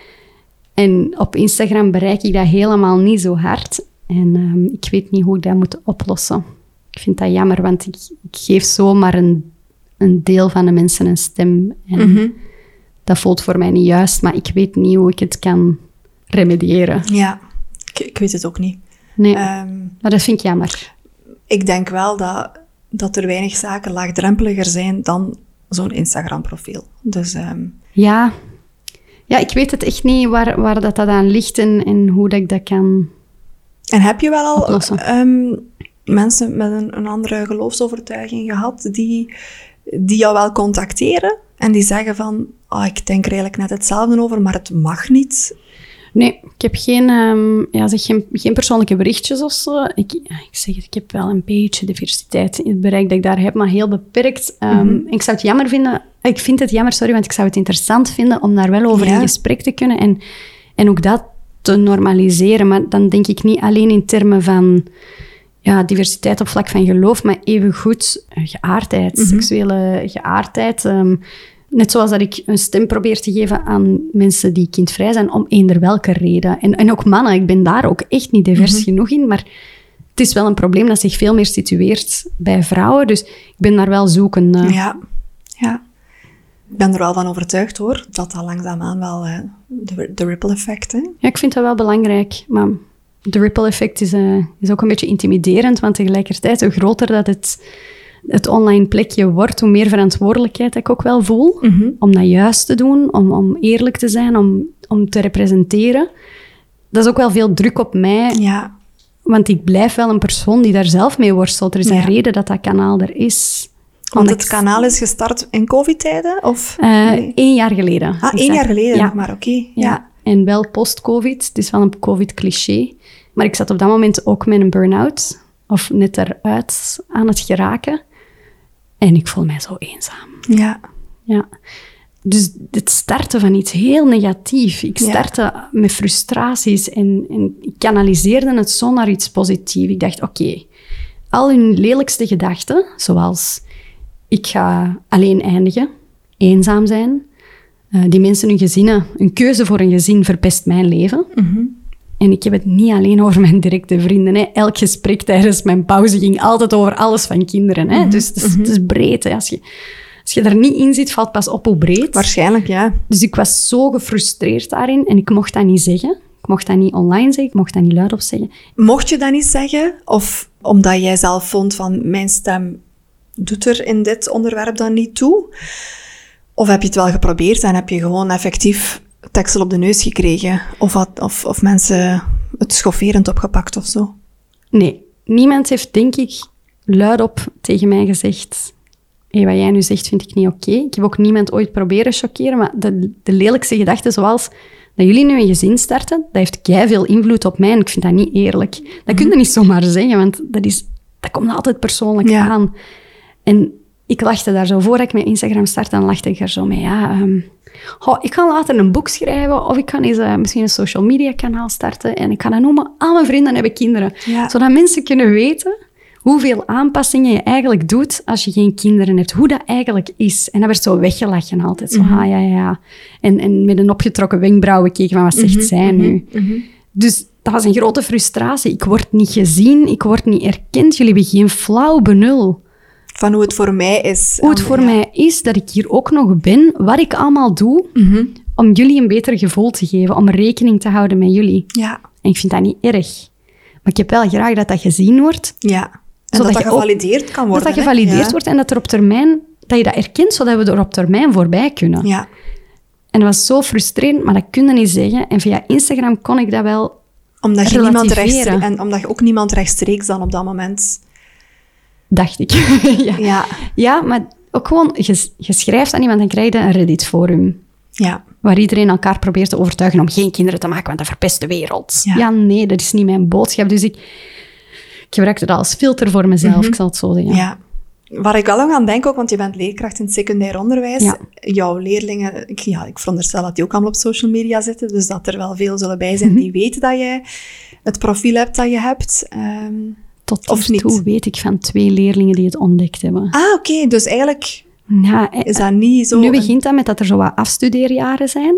En op Instagram bereik ik dat helemaal niet zo hard. En ehm, ik weet niet hoe ik dat moet oplossen. Ik vind dat jammer, want ik, ik geef zomaar een, een deel van de mensen een stem. En Mhm. dat voelt voor mij niet juist, maar ik weet niet hoe ik het kan remediëren. Ja, ik, ik weet het ook niet. Nee, Ehm, maar dat vind ik jammer. ik denk wel dat, dat er weinig zaken laagdrempeliger zijn dan zo'n Instagram-profiel. Dus ehm, Ja. Ja, ik weet het echt niet waar, waar dat, dat aan ligt en, en hoe dat ik dat kan... En heb je wel al ehm, mensen met een, een andere geloofsovertuiging gehad die, die jou wel contacteren en die zeggen van, ah, ik denk er eigenlijk net hetzelfde over, maar het mag niet? Nee, ik heb geen, ehm, ja, zeg, geen, geen persoonlijke berichtjes of zo. Ik, ik zeg het, ik heb wel een beetje diversiteit in het bereik dat ik daar heb, maar heel beperkt. Ehm, Ik zou het jammer vinden... Ik vind het jammer, sorry, want ik zou het interessant vinden om daar wel over Ja. in gesprek te kunnen en, en ook dat te normaliseren. Maar dan denk ik niet alleen in termen van ja, diversiteit op vlak van geloof, maar evengoed eh, geaardheid, seksuele geaardheid. ehm, net zoals dat ik een stem probeer te geven aan mensen die kindvrij zijn, om eender welke reden. En, en ook mannen, ik ben daar ook echt niet divers genoeg in, maar het is wel een probleem dat zich veel meer situeert bij vrouwen. Dus ik ben daar wel zoekende. Ja, ja. Ik ben er wel van overtuigd hoor, dat dat langzaamaan wel eh, de, de ripple effect, hè? Ja, ik vind dat wel belangrijk. Maar de ripple effect is, eh, is ook een beetje intimiderend, want tegelijkertijd, hoe groter dat het, het online plekje wordt, hoe meer verantwoordelijkheid ik ook wel voel. Om dat juist te doen, om, om eerlijk te zijn, om, om te representeren. Dat is ook wel veel druk op mij, Ja, want ik blijf wel een persoon die daar zelf mee worstelt. Er is een reden dat dat kanaal er is. Want het kanaal is gestart in covid-tijden, of? Nee. één jaar geleden. Ah, één exact. jaar geleden Ja. maar, oké. Ja. Ja. en wel post-COVID. Het is wel een COVID-cliché. Maar ik zat op dat moment ook met een burn-out. Of net eruit aan het geraken. En ik voel mij zo eenzaam. ja. Ja. Dus het starten van iets heel negatief. Ik Ja. startte met frustraties en, en ik kanaliseerde het zo naar iets positiefs. Ik dacht, oké, al hun lelijkste gedachten, zoals ik ga alleen eindigen, eenzaam zijn, eh, die mensen hun gezinnen, een keuze voor een gezin verpest mijn leven. En ik heb het niet alleen over mijn directe vrienden. Hè. Elk gesprek tijdens mijn pauze ging altijd over alles van kinderen. Hè. Dus het is, het is breed. Hè. Als, je, als je er niet in zit, valt pas op hoe breed. Waarschijnlijk, ja. Dus ik was zo gefrustreerd daarin en ik mocht dat niet zeggen. Ik mocht dat niet online zeggen, ik mocht dat niet luidop zeggen. Mocht je dat niet zeggen? Of omdat jij zelf vond van mijn stem doet er in dit onderwerp dan niet toe? Of heb je het wel geprobeerd en heb je gewoon effectief tekstel op de neus gekregen? Of, had, of, of mensen het schofferend opgepakt of zo? Nee, niemand heeft denk ik luidop tegen mij gezegd... Hé, wat jij nu zegt vind ik niet oké. Ik heb ook niemand ooit proberen chockeren, maar de, de lelijkste gedachten zoals... Dat jullie nu een gezin starten, dat heeft veel invloed op mij en ik vind dat niet eerlijk. Dat kun je niet zomaar zeggen, want dat, is, dat komt altijd persoonlijk Ja. aan. En ik lachte daar zo, voordat ik mijn Instagram startte, dan lachte ik er zo mee. Ja, ehm, ik ga later een boek schrijven of ik kan eens eh, misschien een social media kanaal starten en ik ga dat noemen, al mijn vrienden hebben kinderen. Ja. Zodat mensen kunnen weten hoeveel aanpassingen je eigenlijk doet als je geen kinderen hebt. Hoe dat eigenlijk is. En dat werd zo weggelachen altijd. Zo, ah, ja, ja, ja. En, en met een opgetrokken wenkbrauwen keken van, wat zegt zij nu? Dus dat was een grote frustratie. Ik word niet gezien, ik word niet erkend. Jullie hebben geen flauw benul. Van hoe het voor mij is. Hoe het voor ja. mij is dat ik hier ook nog ben, wat ik allemaal doe, om jullie een beter gevoel te geven, om rekening te houden met jullie. Ja, En ik vind dat niet erg. Maar ik heb wel graag dat dat gezien wordt, ja. En Zodat dat dat ook- gevalideerd kan worden. dat dat gevalideerd Ja. wordt en dat er op termijn, dat je dat erkent, zodat we er op termijn voorbij kunnen. Ja, En dat was zo frustrerend, maar dat kun je niet zeggen. En via Instagram kon ik dat wel omdat je, niemand rechtstreeks, en omdat je ook niemand rechtstreeks dan op dat moment... dacht ik. [laughs] ja. Ja, ja, maar ook gewoon, je, je schrijft aan iemand en krijg je een Reddit-forum. Ja. Waar iedereen elkaar probeert te overtuigen om geen kinderen te maken, want dat verpest de wereld. Ja. Ja, nee, dat is niet mijn boodschap. Dus ik, ik gebruik het als filter voor mezelf, ik zal het zo zeggen. Ja. Waar ik wel aan denk ook, want je bent leerkracht in het secundair onderwijs. Ja. Jouw leerlingen, ik, ja, ik veronderstel dat die ook allemaal op social media zitten, dus dat er wel veel zullen bij zijn die weten dat jij het profiel hebt dat je hebt. Ehm, Tot Of niet? weet ik van twee leerlingen die het ontdekt hebben. ah, oké, dus eigenlijk eh, is dat niet zo... nu een- begint dat met dat er zo wat afstudeerjaren zijn.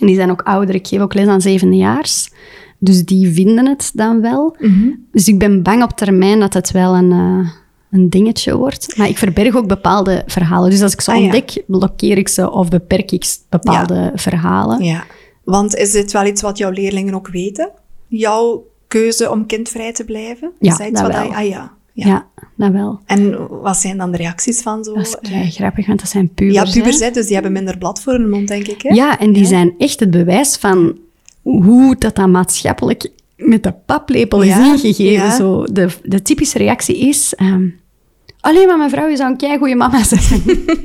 En die zijn ook ouder. Ik geef ook les aan zevendejaars. Dus die vinden het dan wel. Mhm. Dus ik ben bang op termijn dat het wel een, eh, een dingetje wordt. Maar ik verberg ook bepaalde verhalen. Dus als ik ze Ah, ja. ontdek, blokkeer ik ze of beperk ik bepaalde verhalen. Ja, want is dit wel iets wat jouw leerlingen ook weten? Jouw keuze om kindvrij te blijven? Ja, dat iets dat wat wel. ah ja. ja. Ja, dat wel. En wat zijn dan de reacties van zo? Dat is eh, grappig, want dat zijn pubers. ja, pubers, hè. dus die hebben minder blad voor hun mond, denk ik. Hè? Ja, en die zijn echt het bewijs van hoe dat, dat maatschappelijk met de paplepel is Ja, ingegeven. Zo, de, de typische reactie is... ehm Alleen maar mevrouw, je zou een kei goede mama zijn.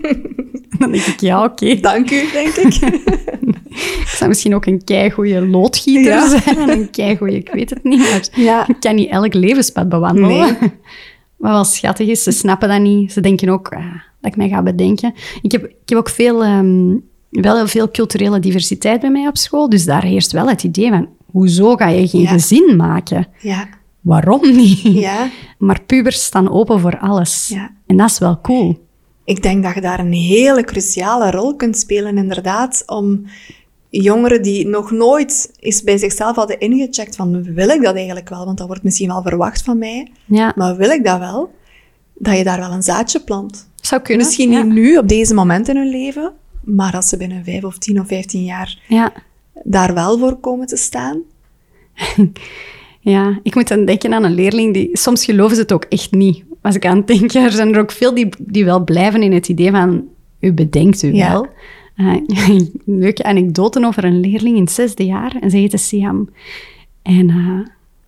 [laughs] Dan denk ik, ja, oké. Dank u, denk ik. [laughs] [laughs] Ik zou misschien ook een kei goede loodgieter Ja. [laughs] zijn. En een kei goede, ik weet het niet. Maar Ja. ik kan niet elk levenspad bewandelen. Nee. [laughs] Wat wel schattig is, ze snappen dat niet. Ze denken ook ah, dat ik mij ga bedenken. Ik heb, ik heb ook veel, ehm, wel heel veel culturele diversiteit bij mij op school. Dus daar heerst wel het idee van, hoezo ga je geen Ja. gezin maken? Ja, Waarom niet? ja. Maar pubers staan open voor alles. Ja. En dat is wel cool. Ik denk dat je daar een hele cruciale rol kunt spelen, inderdaad, om jongeren die nog nooit eens bij zichzelf hadden ingecheckt van, wil ik dat eigenlijk wel? Want dat wordt misschien wel verwacht van mij. Ja, Maar wil ik dat wel? Dat je daar wel een zaadje plant. zou kunnen. Misschien ja. niet nu, op deze moment in hun leven, maar als ze binnen vijf of tien of vijftien jaar Ja. daar wel voor komen te staan. [laughs] Ja, ik moet dan denken aan een leerling die... Soms geloven ze het ook echt niet. Als ik aan het denken, er zijn er ook veel die, die wel blijven in het idee van... U bedenkt u wel. Een [laughs] leuke anekdote over een leerling in het zesde jaar. En ze heette Siam. En eh,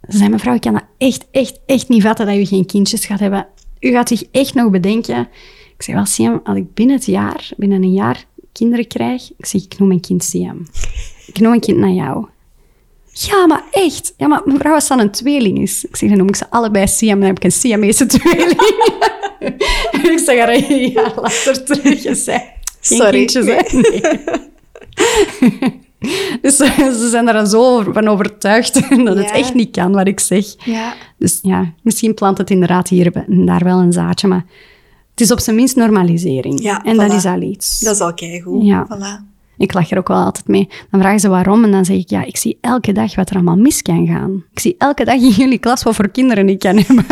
ze zei, mevrouw, ik kan dat echt, echt, echt niet vatten dat u geen kindjes gaat hebben. U gaat zich echt nog bedenken. Ik zei, wel Siam, als ik binnen het jaar, binnen een jaar kinderen krijg... Ik zeg, ik noem mijn kind Siam. Ik noem een kind naar jou. Ja, maar echt. Ja, maar mevrouw, als dat een tweeling is. Ik zeg, dan noem ik ze allebei Siam, dan heb ik een Siamese tweeling. [laughs] en ik zeg haar een jaar later terug, je zei, geen Sorry. kindjes, hè? [laughs] Nee. [laughs] dus ze, ze zijn er zo van overtuigd [laughs] dat het echt niet kan, wat ik zeg. Ja. Dus ja, misschien plant het inderdaad hier en daar wel een zaadje, maar het is op zijn minst normalisering. Ja, en dat is al iets. Dat is al keigoed. Ja. Voilà. Ik lach er ook wel altijd mee. Dan vragen ze waarom en dan zeg ik, ja, ik zie elke dag wat er allemaal mis kan gaan. Ik zie elke dag in jullie klas wat voor kinderen ik kan hebben.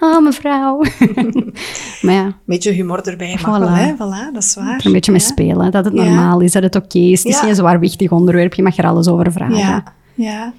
oh, [laughs] mevrouw. [laughs] maar ja, Beetje humor erbij Voilà. wel, hè? Voilà, dat is waar. er een beetje mee spelen. Dat het normaal is, dat het oké is. Het is Ja. niet een zwaarwichtig onderwerp, je mag er alles over vragen. Ja, ja.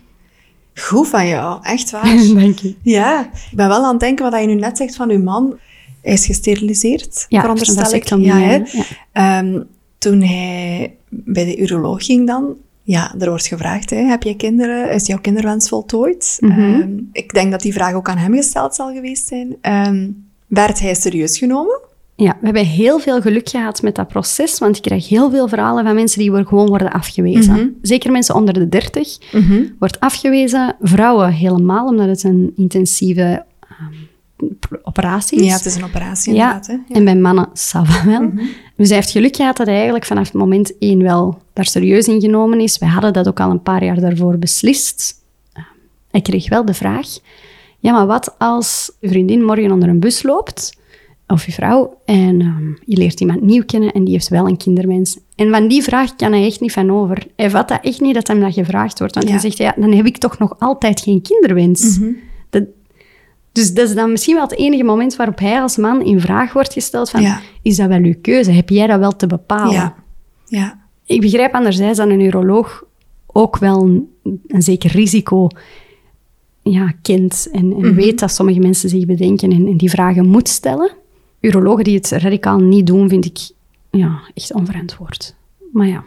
Goed van jou, echt waar. [laughs] Dank je. ja, ik ben wel aan het denken wat je nu net zegt van uw man. Hij is gesteriliseerd, Ja, veronderstel ik. Ja, ja. Ehm, toen hij bij de uroloog ging dan, ja, er wordt gevraagd, hè, heb je kinderen? Is jouw kinderwens voltooid? Mhm. Ehm, ik denk dat die vraag ook aan hem gesteld zal geweest zijn. Ehm, werd hij serieus genomen? Ja, we hebben heel veel geluk gehad met dat proces, want ik krijg heel veel verhalen van mensen die gewoon worden afgewezen. Mhm. Zeker mensen onder de 30 wordt afgewezen. Vrouwen helemaal, omdat het een intensieve ehm, pr- operatie is. Ja, het is een operatie Ja, inderdaad. Hè? Ja. en bij mannen, va wel. Dus hij heeft geluk gehad dat hij eigenlijk vanaf het moment één wel daar serieus in genomen is. Wij hadden dat ook al een paar jaar daarvoor beslist. Uh, Hij kreeg wel de vraag, ja, maar wat als je vriendin morgen onder een bus loopt, of je vrouw, en ehm, je leert iemand nieuw kennen en die heeft wel een kinderwens. En van die vraag kan hij echt niet van over. Hij vat dat echt niet dat hem dat gevraagd wordt. Want Ja. hij zegt, ja, dan heb ik toch nog altijd geen kinderwens. Dat, dus dat is dan misschien wel het enige moment waarop hij als man in vraag wordt gesteld van, Ja. is dat wel uw keuze? Heb jij dat wel te bepalen? Ja. ja. Ik begrijp anderzijds dat een uroloog ook wel een, een zeker risico ja, kent en, Mhm. weet dat sommige mensen zich bedenken en, en die vragen moet stellen. Urologen die het radicaal niet doen, vind ik ja, echt onverantwoord. Maar ja.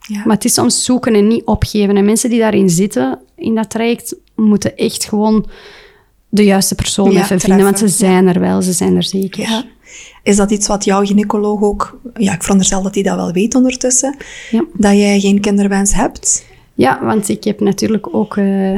ja. Maar het is soms zoeken en niet opgeven. En mensen die daarin zitten, in dat traject, moeten echt gewoon de juiste persoon Ja, even vinden. Want ze zijn er wel, ze zijn er zeker. Ja. Is dat iets wat jouw gynaecoloog ook... Ja, ik veronderstel dat hij dat wel weet ondertussen. Ja. Dat jij geen kinderwens hebt. Ja, want ik heb natuurlijk ook... eh,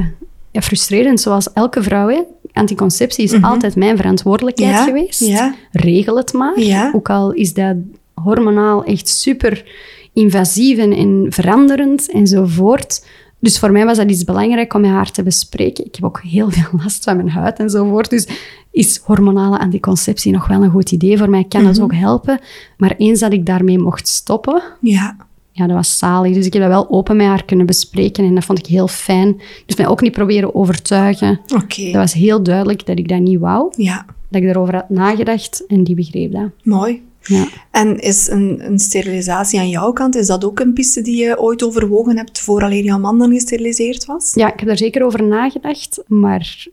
ja, frustrerend, zoals elke vrouw, hè. Anticonceptie is altijd mijn verantwoordelijkheid Mhm. Ja, geweest. ja. Regel het maar. Ook al is dat hormonaal echt super invasief en, en veranderend enzovoort. Dus voor mij was dat iets belangrijk om met haar te bespreken. Ik heb ook heel veel [laughs] last van mijn huid enzovoort. Dus is hormonale anticonceptie nog wel een goed idee voor mij? Kan Mhm. dat ook helpen? Maar eens dat ik daarmee mocht stoppen, Ja. ja, dat was zalig. Dus ik heb dat wel open met haar kunnen bespreken en dat vond ik heel fijn. Dus mij ook niet proberen overtuigen. Oké. Dat was heel duidelijk dat ik dat niet wou. Ja, Dat ik erover had nagedacht en die begreep dat. mooi. Ja. En is een, een sterilisatie aan jouw kant, is dat ook een piste die je ooit overwogen hebt vooraleer jouw man dan gesteriliseerd was? ja, ik heb daar zeker over nagedacht, maar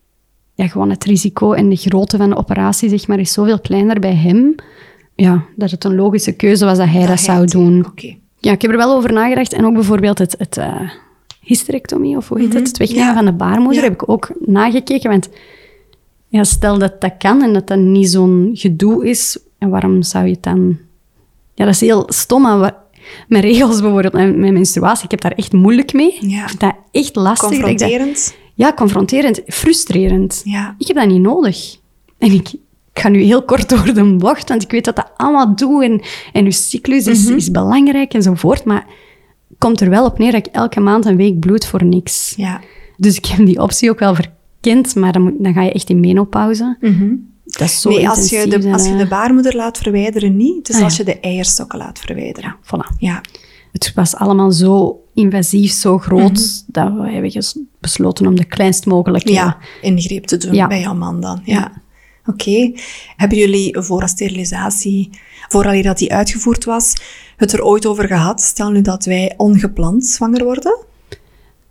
ja, gewoon het risico en de grootte van de operatie zeg maar, is zoveel kleiner bij hem, ja, dat het een logische keuze was dat hij dat, hij zou doen. Oké. Ja, ik heb er wel over nagedacht. En ook bijvoorbeeld het, het eh, hysterectomie, of hoe heet het? Het wegnemen Mhm. Ja. van de baarmoeder, Ja. heb ik ook nagekeken. Want ja, stel dat dat kan en dat dat niet zo'n gedoe is, en waarom zou je het dan... Ja, dat is heel stom. Wa- mijn regels bijvoorbeeld, mijn, mijn menstruatie, ik heb daar echt moeilijk mee. Ja. Ik vind dat echt lastig. dat- Confronterend? ja, confronterend, frustrerend. Ja. Ik heb dat niet nodig. En ik, ik ga nu heel kort door de bocht, want ik weet dat dat allemaal doe en, en uw cyclus is, Mhm. is belangrijk enzovoort. Maar het komt er wel op neer dat ik elke maand een week bloed voor niks. Ja. Dus ik heb die optie ook wel verkend, maar dan, moet, dan ga je echt in menopauze. Dat is zo nee, als je, de, dat, als je de baarmoeder laat verwijderen, niet. Het is Ah, ja. als je de eierstokken laat verwijderen. Voilà. Ja. Het was allemaal zo invasief, zo groot, Mhm. dat we hebben besloten om de kleinst mogelijke... Ja, ingreep te doen Ja. bij jouw man dan. Ja. Ja. Oké. Hebben jullie voor een sterilisatie, vooraleer dat die uitgevoerd was, het er ooit over gehad? Stel nu dat wij ongepland zwanger worden.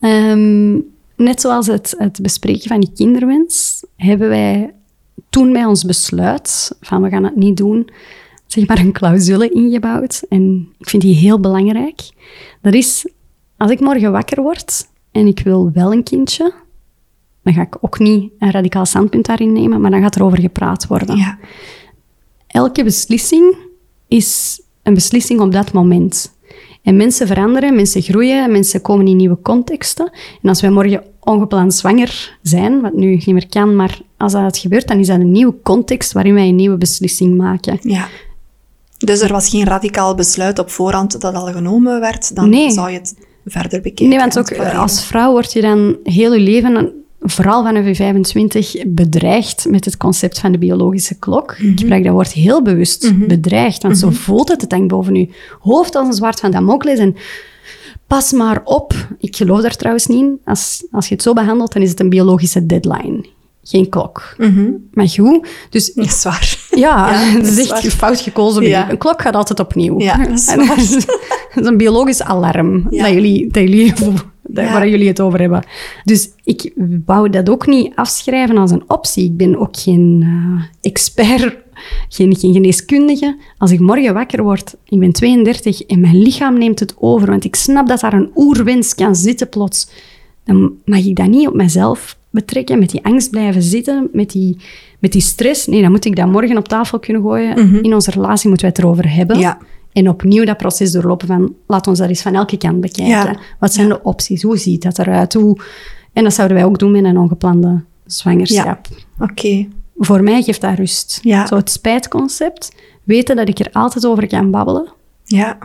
Ehm, net zoals het, het bespreken van die kinderwens, hebben wij toen bij ons besluit van we gaan het niet doen, zeg maar een clausule ingebouwd. En ik vind die heel belangrijk. Dat is, als ik morgen wakker word en ik wil wel een kindje, dan ga ik ook niet een radicaal standpunt daarin nemen, maar dan gaat er over gepraat worden. Ja. Elke beslissing is een beslissing op dat moment. En mensen veranderen, mensen groeien, mensen komen in nieuwe contexten. En als wij morgen ongepland zwanger zijn, wat nu niet meer kan, maar als dat gebeurt, dan is dat een nieuwe context waarin wij een nieuwe beslissing maken. ja. Dus er was geen radicaal besluit op voorhand dat al genomen werd. Dan Nee. zou je het verder bekijken. Nee, want ook als vrouw word je dan heel je leven, vooral vanaf je 25, bedreigd met het concept van de biologische klok. Ik gebruik dat woord heel bewust, bedreigd, want zo voelt het. Het hangt boven je hoofd als een zwart van Damocles. En pas maar op. Ik geloof daar trouwens niet in. Als, als je het zo behandelt, dan is het een biologische deadline. Geen klok. Maar goed, dus Dat is waar. ja, [laughs] Ja, [laughs] dat is echt waar. fout gekozen. Ja. Een klok gaat altijd opnieuw. Ja, dat is [laughs] dat is dat is een biologisch alarm Ja. dat jullie, dat jullie, waar jullie het over hebben. Dus ik wou dat ook niet afschrijven als een optie. Ik ben ook geen eh, expert, geen, geen geneeskundige. Als ik morgen wakker word, ik ben 32 en mijn lichaam neemt het over, want ik snap dat daar een oerwens kan zitten plots, dan mag ik dat niet op mezelf betrekken, met die angst blijven zitten, met die, met die stress. Nee, dan moet ik dat morgen op tafel kunnen gooien. In onze relatie moeten we het erover hebben. Ja. En opnieuw dat proces doorlopen van, laat ons dat eens van elke kant bekijken. Ja. Wat zijn de opties? Hoe ziet dat eruit? Hoe... En dat zouden wij ook doen met een ongeplande zwangerschap. Oké. Voor mij geeft dat rust. Zo het spijtconcept, weten dat ik er altijd over kan babbelen. Ja.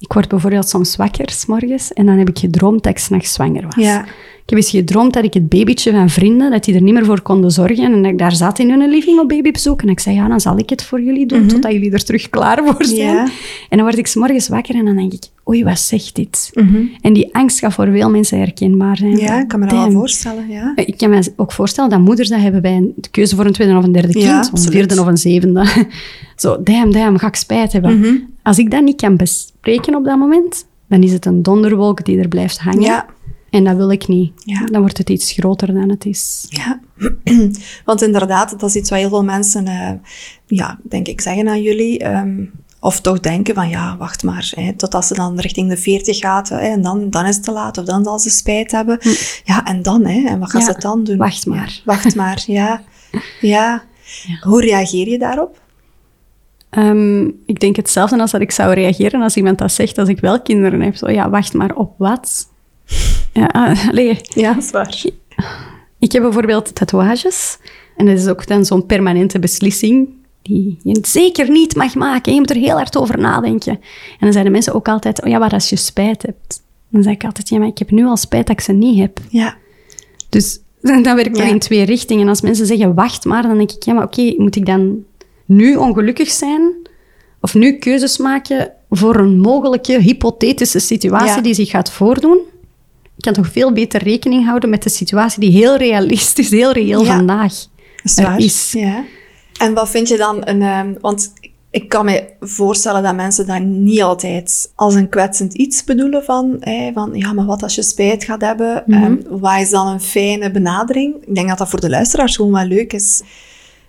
Ik word bijvoorbeeld soms wakker, s morgens, en dan heb ik gedroomd dat ik s'nachts zwanger was. Ja. Ik heb eens gedroomd dat ik het babytje van vrienden, dat die er niet meer voor konden zorgen. En dat ik daar zat in hun living op babybezoek. En ik zei, ja, dan zal ik het voor jullie doen, totdat jullie er terug klaar voor zijn. Mhm. Ja. En dan word ik 's morgens wakker en dan denk ik, oei, wat zegt dit? Mhm. En die angst gaat voor veel mensen herkenbaar zijn. Ja, ik kan me dat wel voorstellen. Ja. Ik kan me ook voorstellen dat moeders dat hebben bij een de keuze voor een tweede of een derde kind. Ja, of een vierde of een zevende. [laughs] Zo, damn, damn, ga ik spijt hebben. Mhm. Als ik dat niet kan bespreken op dat moment, dan is het een donderwolk die er blijft hangen. Ja. En dat wil ik niet. Ja. Dan wordt het iets groter dan het is. Ja, [clears throat] want inderdaad, dat is iets wat heel veel mensen, eh, ja, denk ik, zeggen aan jullie. ehm, of toch denken van, ja, wacht maar, hè, totdat ze dan richting de 40 gaat, hè, en dan, dan is het te laat, of dan zal ze spijt hebben. Ja, en dan, hè, en wat gaat Ja, ze dan doen? wacht maar. wacht maar, ja. ja. Hoe reageer je daarop? Ehm, ik denk hetzelfde als dat ik zou reageren als iemand dat zegt als ik wel kinderen heb. Zo, ja, wacht maar op wat? Ja. [laughs] Ja, dat is waar. Ik heb bijvoorbeeld tatoeages. En dat is ook dan zo'n permanente beslissing die je zeker niet mag maken. Je moet er heel hard over nadenken. En dan zeiden mensen ook altijd, oh ja, maar als je spijt hebt. Dan zeg ik altijd, ja, maar ik heb nu al spijt dat ik ze niet heb. Ja. Dus [laughs] dan werkt dat Ja. in twee richtingen. Als mensen zeggen, wacht maar, dan denk ik, ja, maar oké, moet ik dan nu ongelukkig zijn? Of nu keuzes maken voor een mogelijke hypothetische situatie Ja. die zich gaat voordoen? Ik kan toch veel beter rekening houden met de situatie die heel realistisch, heel reëel Ja. vandaag is waar. is. Ja. En wat vind je dan een... ehm, want ik kan me voorstellen dat mensen dat niet altijd als een kwetsend iets bedoelen van, van ja, maar wat als je spijt gaat hebben? Ehm, wat is dan een fijne benadering? Ik denk dat dat voor de luisteraars gewoon wel leuk is,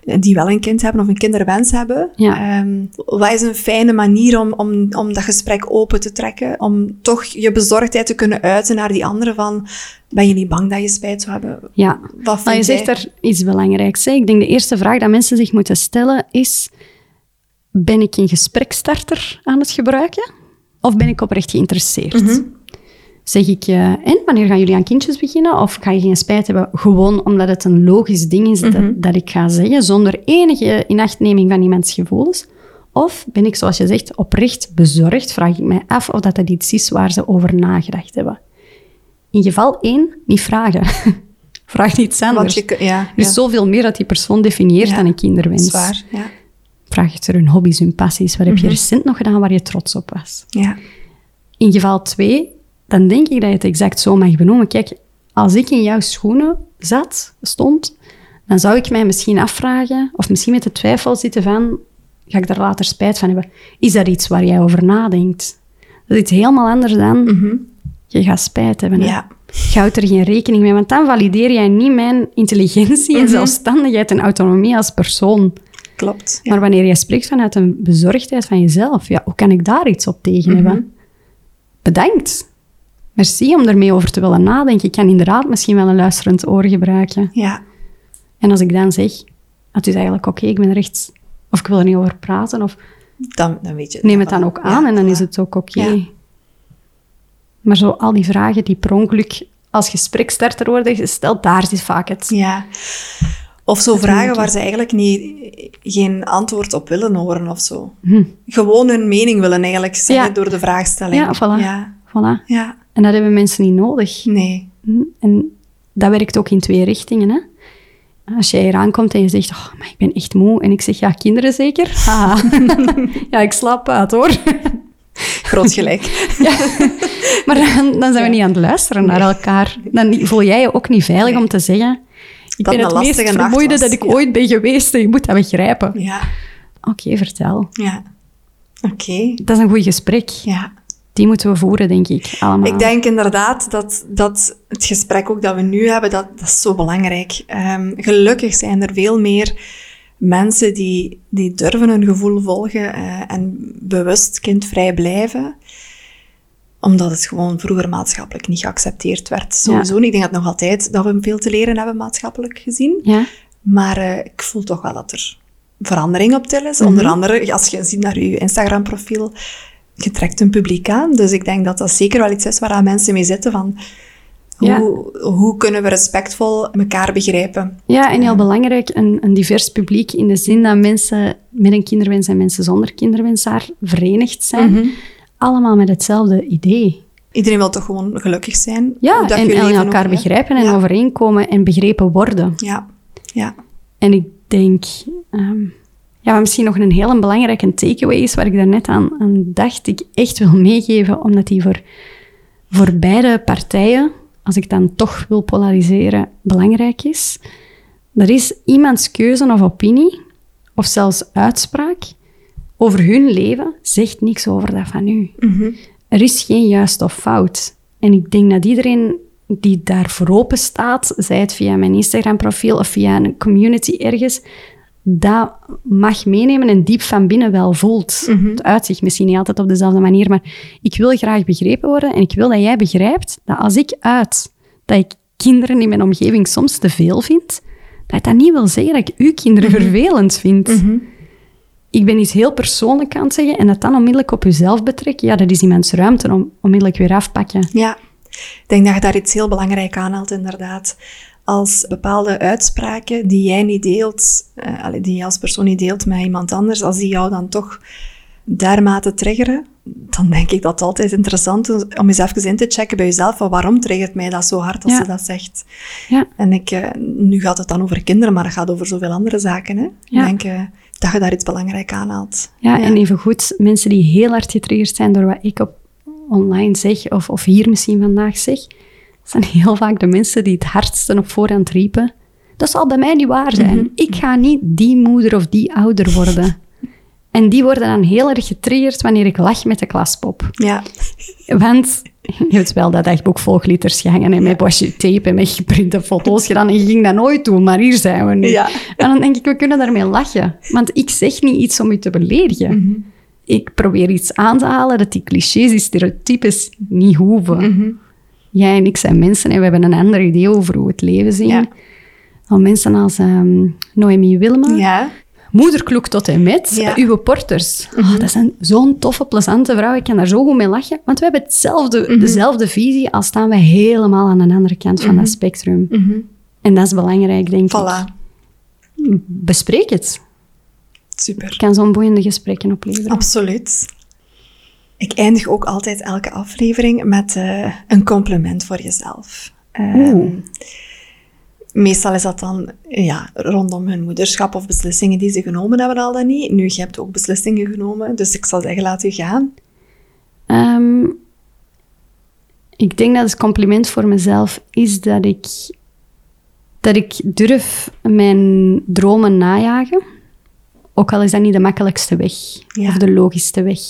die wel een kind hebben of een kinderwens hebben. Ja. Ehm, wat is een fijne manier om, om, om dat gesprek open te trekken? Om toch je bezorgdheid te kunnen uiten naar die andere van, ben je niet bang dat je spijt zou hebben? Ja, Wat je zegt er iets belangrijks. Hè? Ik denk de eerste vraag dat mensen zich moeten stellen is... Ben ik een gesprekstarter aan het gebruiken? Of ben ik oprecht geïnteresseerd? Mhm. Zeg ik, eh, en wanneer gaan jullie aan kindjes beginnen? Of ga je geen spijt hebben, gewoon omdat het een logisch ding is Mhm. dat, dat ik ga zeggen, zonder enige inachtneming van iemands gevoelens? Of ben ik, zoals je zegt, oprecht bezorgd? Vraag ik mij af of dat, dat iets is waar ze over nagedacht hebben. In geval 1, niet vragen. [laughs] Vraag niets anders. Want je, ja, Er is ja. zoveel meer dat die persoon definieert Ja, dan een kinderwens. Zwaar, ja. Vraag er hun hobby's, hun passies. Wat heb Mhm. je recent nog gedaan waar je trots op was? ja. In geval 2, dan denk ik dat je het exact zo mag benoemen. Kijk, als ik in jouw schoenen zat, stond, dan zou ik mij misschien afvragen, of misschien met de twijfel zitten van, ga ik daar later spijt van hebben? Is dat iets waar jij over nadenkt? Dat is iets helemaal anders dan, je gaat spijt hebben. hè. Mhm. Ja. Je houdt er geen rekening mee, want dan valideer jij niet mijn intelligentie Mhm. en zelfstandigheid en autonomie als persoon. Klopt. Ja. Maar wanneer jij spreekt vanuit een bezorgdheid van jezelf, ja, hoe kan ik daar iets op tegen Mhm. hebben? Bedankt. Merci om ermee over te willen nadenken. Ik kan inderdaad misschien wel een luisterend oor gebruiken. ja. En als ik dan zeg, het is eigenlijk oké, ik ben er echt... Of ik wil er niet over praten, of Dan, dan weet je neem het dan ook Ja, aan en dan is het ook oké. Ja. Maar zo al die vragen die per ongeluk als gesprekstarter worden gesteld, daar zit vaak het... Ja. Of zo Dat vragen waar ze eigenlijk niet, geen antwoord op willen horen of zo. Hm. Gewoon hun mening willen eigenlijk zeggen door de vraagstelling. Ja, voilà. Ja. Voilà. Ja. En dat hebben mensen niet nodig. Nee. Hm, En dat werkt ook in twee richtingen. Hè? Als jij hier aankomt en je zegt, oh, maar ik ben echt moe. En ik zeg, ja, kinderen zeker? [laughs] Haha. ja, ik slaap uit, hoor. Groot gelijk. [laughs] maar dan, dan zijn we niet aan het luisteren naar elkaar. Dan voel jij je ook niet veilig Nee. om te zeggen... Ik Dat ben het meest vermoeide dat ik ja. ooit ben geweest en je moet dat begrijpen. ja. Oké, vertel. Ja. Oké. Dat is een goed gesprek. Ja. Die moeten we voeren, denk ik, allemaal. Ik denk inderdaad dat, dat het gesprek ook dat we nu hebben, dat, dat is zo belangrijk. Ehm, gelukkig zijn er veel meer mensen die, die durven hun gevoel volgen eh, en bewust kindvrij blijven. Omdat het gewoon vroeger maatschappelijk niet geaccepteerd werd. Sowieso niet. Ik denk dat nog altijd dat we veel te leren hebben maatschappelijk gezien. Ja? Maar eh, ik voel toch wel dat er verandering op til is. Mhm. Onder andere, als je ziet naar je Instagram-profiel, je trekt een publiek aan. Dus ik denk dat dat zeker wel iets is waar aan mensen mee zitten van... Ja. Hoe, hoe kunnen we respectvol elkaar begrijpen? Ja, en heel belangrijk, een, een divers publiek in de zin dat mensen met een kinderwens en mensen zonder kinderwens daar verenigd zijn. Mhm. Allemaal met hetzelfde idee. Iedereen wil toch gewoon gelukkig zijn? Ja, en, en elkaar ook, begrijpen en Ja. overeenkomen en begrepen worden. Ja, ja. En ik denk, ehm, ja, misschien nog een heel belangrijke takeaway is, waar ik daarnet aan, aan dacht, ik echt wil meegeven, omdat die voor, voor beide partijen, als ik dan toch wil polariseren, belangrijk is. Dat is iemands keuze of opinie, of zelfs uitspraak, over hun leven, zegt niks over dat van u. Er is geen juist of fout. En ik denk dat iedereen die daar voor open staat, zij het via mijn Instagram-profiel of via een community ergens, dat mag meenemen en diep van binnen wel voelt. Het uitzicht misschien niet altijd op dezelfde manier, maar ik wil graag begrepen worden en ik wil dat jij begrijpt dat als ik uit dat ik kinderen in mijn omgeving soms te veel vind, dat dat niet wil zeggen dat ik uw kinderen vervelend vind. ik ben iets heel persoonlijk aan het zeggen en dat dan onmiddellijk op jezelf betrekken, ja, dat is iemands ruimte om onmiddellijk weer afpakken. Ja, ik denk dat je daar iets heel belangrijk aanhaalt, inderdaad. Als bepaalde uitspraken die jij niet deelt, uh, die je als persoon niet deelt met iemand anders, als die jou dan toch dermate triggeren, dan denk ik dat het altijd interessant is om eens even in te checken bij jezelf, van waarom triggert mij dat zo hard als Ja. ze dat zegt. Ja. En ik, eh, nu gaat het dan over kinderen, maar het gaat over zoveel andere zaken. Hè? Ja. Ik denk eh, dat je daar iets belangrijk aanhaalt. Ja, en evengoed, mensen die heel hard getriggerd zijn door wat ik op online zeg, of, of hier misschien vandaag zeg, zijn heel vaak de mensen die het hardste op voorhand riepen. Dat zal bij mij niet waar zijn. Ik ga niet die moeder of die ouder worden. En die worden dan heel erg getriggerd wanneer ik lach met de klaspop. Ja, Want je hebt wel dat dagboek vol glitters gehangen en met washi tape en met geprinte foto's gedaan. En je ging dat nooit doen, maar hier zijn we nu. Ja. En dan denk ik, we kunnen daarmee lachen. Want ik zeg niet iets om u te beledigen. Ik probeer iets aan te halen dat die clichés, die stereotypes niet hoeven. Jij en ik zijn mensen en we hebben een ander idee over hoe we het leven zien. Ja. Van mensen als ehm Noemi Wilma, ja. Moederkloek tot en met, Ja. uw porters. Oh, dat zijn zo'n toffe, plezante vrouwen. Ik kan daar zo goed mee lachen. Want we hebben hetzelfde, dezelfde visie, al staan we helemaal aan de andere kant van dat spectrum. En dat is belangrijk, denk ik. Voilà. Bespreek het. Super. Het kan zo'n boeiende gesprekken opleveren. Absoluut. Ik eindig ook altijd elke aflevering met eh, een compliment voor jezelf. Ehm, meestal is dat dan ja, rondom hun moederschap of beslissingen die ze genomen hebben, al dan niet. Nu, je hebt ook beslissingen genomen, dus ik zal zeggen, laat u gaan. Ehm, ik denk dat het compliment voor mezelf is dat ik, dat ik durf mijn dromen najagen. Ook al is dat niet de makkelijkste weg Ja. of de logischste weg.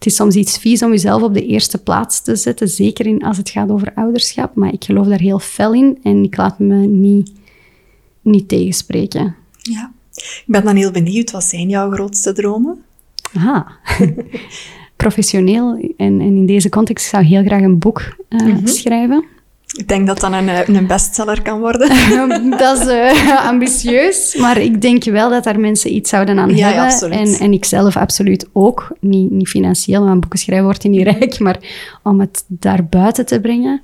Het is soms iets vies om jezelf op de eerste plaats te zetten, zeker in, als het gaat over ouderschap. Maar ik geloof daar heel fel in en ik laat me niet, niet tegenspreken. Ja. Ik ben dan heel benieuwd, wat zijn jouw grootste dromen? Aha. [laughs] Professioneel en, en in deze context ik zou heel graag een boek eh, schrijven. Ik denk dat dat een, eh, een bestseller kan worden. [laughs] dat is eh, ambitieus, maar ik denk wel dat daar mensen iets zouden aan Ja, ja, hebben. absoluut. en, en ik zelf absoluut ook. Niet, niet financieel, want boeken schrijven wordt niet rijk, maar om het daar buiten te brengen.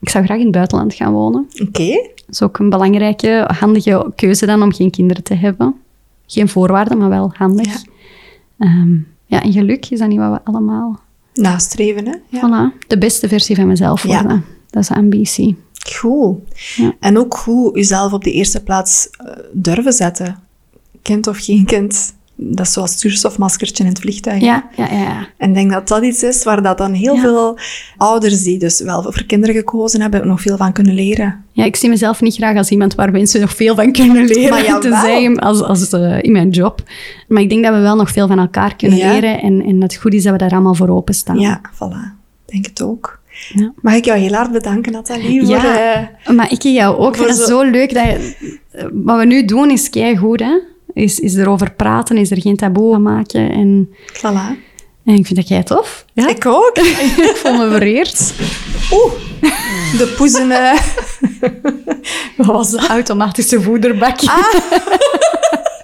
Ik zou graag in het buitenland gaan wonen. Oké. Dat is ook een belangrijke, handige keuze dan om geen kinderen te hebben. Geen voorwaarden, maar wel handig. Ja. Ja, ja en geluk is dat niet wat we allemaal... Nastreven, hè? Ja. Voilà, de beste versie van mezelf Ja. worden. Dat is ambitie. Goed. Ja. En ook goed jezelf op de eerste plaats eh, durven zetten. Kind of geen kind. Dat is zoals zuurstofmaskertje in het vliegtuig. Ja, ja, ja. ja. En ik denk dat dat iets is waar dat dan heel Ja. veel ouders die dus wel voor kinderen gekozen hebben, nog veel van kunnen leren. Ja, ik zie mezelf niet graag als iemand waar mensen nog veel van kunnen leren. Maar te zeggen als, als eh, in mijn job. Maar ik denk dat we wel nog veel van elkaar kunnen leren. En, en dat het goed is dat we daar allemaal voor openstaan. Ja, voilà. Ik denk het ook. Ja. Mag ik jou heel hard bedanken, Nathalie, voor... Ja, eh, maar ik jou ook. Het zo- leuk dat je... Wat we nu doen is keigoed, hè. Is, is erover praten, is er geen taboe aan maken. En, voilà. en ik vind dat jij tof. Ja? Ik ook. [laughs] Ik voel me vereerd. Oeh, de poezen... eh, [laughs] Wat was de automatische voederbak? [laughs]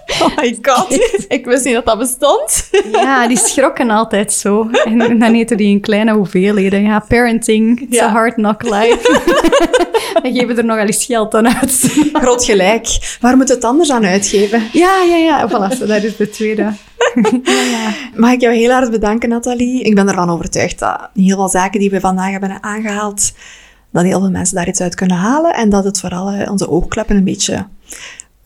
[laughs] Oh my god. [laughs] Ik wist niet dat dat bestond. [laughs] Ja, die schrokken altijd zo. En, en dan eten die in kleine hoeveelheden. Ja, parenting, it's Ja. a hard knock life. en geven er nogal eens geld aan uit. Groot gelijk. Waar moet het anders aan uitgeven? ja, ja, ja. Voilà, dat is de tweede. Mag ik jou heel hard bedanken, Nathalie? Ik ben ervan overtuigd dat heel veel zaken die we vandaag hebben aangehaald, dat heel veel mensen daar iets uit kunnen halen en dat het vooral eh, onze oogkleppen een beetje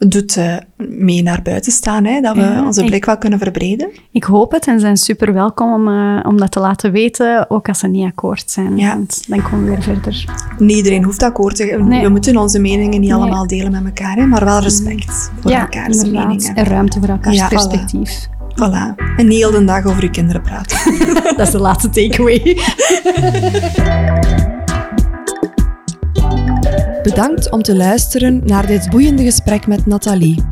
doet eh, mee naar buiten staan. Hè? Dat we Ja, onze ik- blik wel kunnen verbreden. Ik hoop het en ze zijn super welkom om, eh, om dat te laten weten, ook als ze niet akkoord zijn. Ja. Want dan komen we weer verder. Niet iedereen hoeft akkoord te gaan. Nee. We moeten onze meningen niet Nee. allemaal delen met elkaar, hè? maar wel respect voor ja, elkaars meningen. En ruimte voor elkaars Ja, voilà. perspectief. Voilà. En niet heel de dag over uw kinderen praten. [laughs] Dat is de laatste takeaway. [laughs] Bedankt om te luisteren naar dit boeiende gesprek met Nathalie.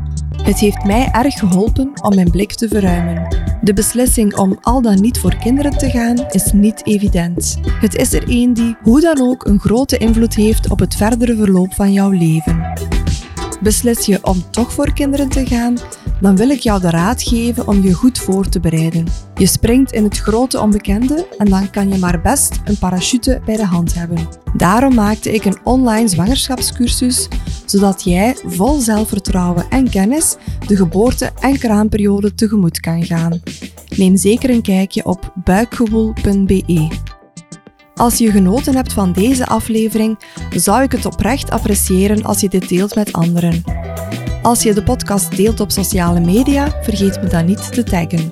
Het heeft mij erg geholpen om mijn blik te verruimen. De beslissing om al dan niet voor kinderen te gaan is niet evident. Het is er een die, hoe dan ook, een grote invloed heeft op het verdere verloop van jouw leven. Beslis je om toch voor kinderen te gaan, dan wil ik jou de raad geven om je goed voor te bereiden. Je springt in het grote onbekende en dan kan je maar best een parachute bij de hand hebben. Daarom maakte ik een online zwangerschapscursus, zodat jij vol zelfvertrouwen en kennis de geboorte- en kraamperiode tegemoet kan gaan. Neem zeker een kijkje op buikgewoel.be. Als je genoten hebt van deze aflevering, zou ik het oprecht appreciëren als je dit deelt met anderen. Als je de podcast deelt op sociale media, vergeet me dan niet te taggen.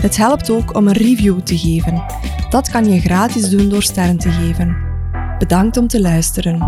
Het helpt ook om een review te geven. Dat kan je gratis doen door sterren te geven. Bedankt om te luisteren.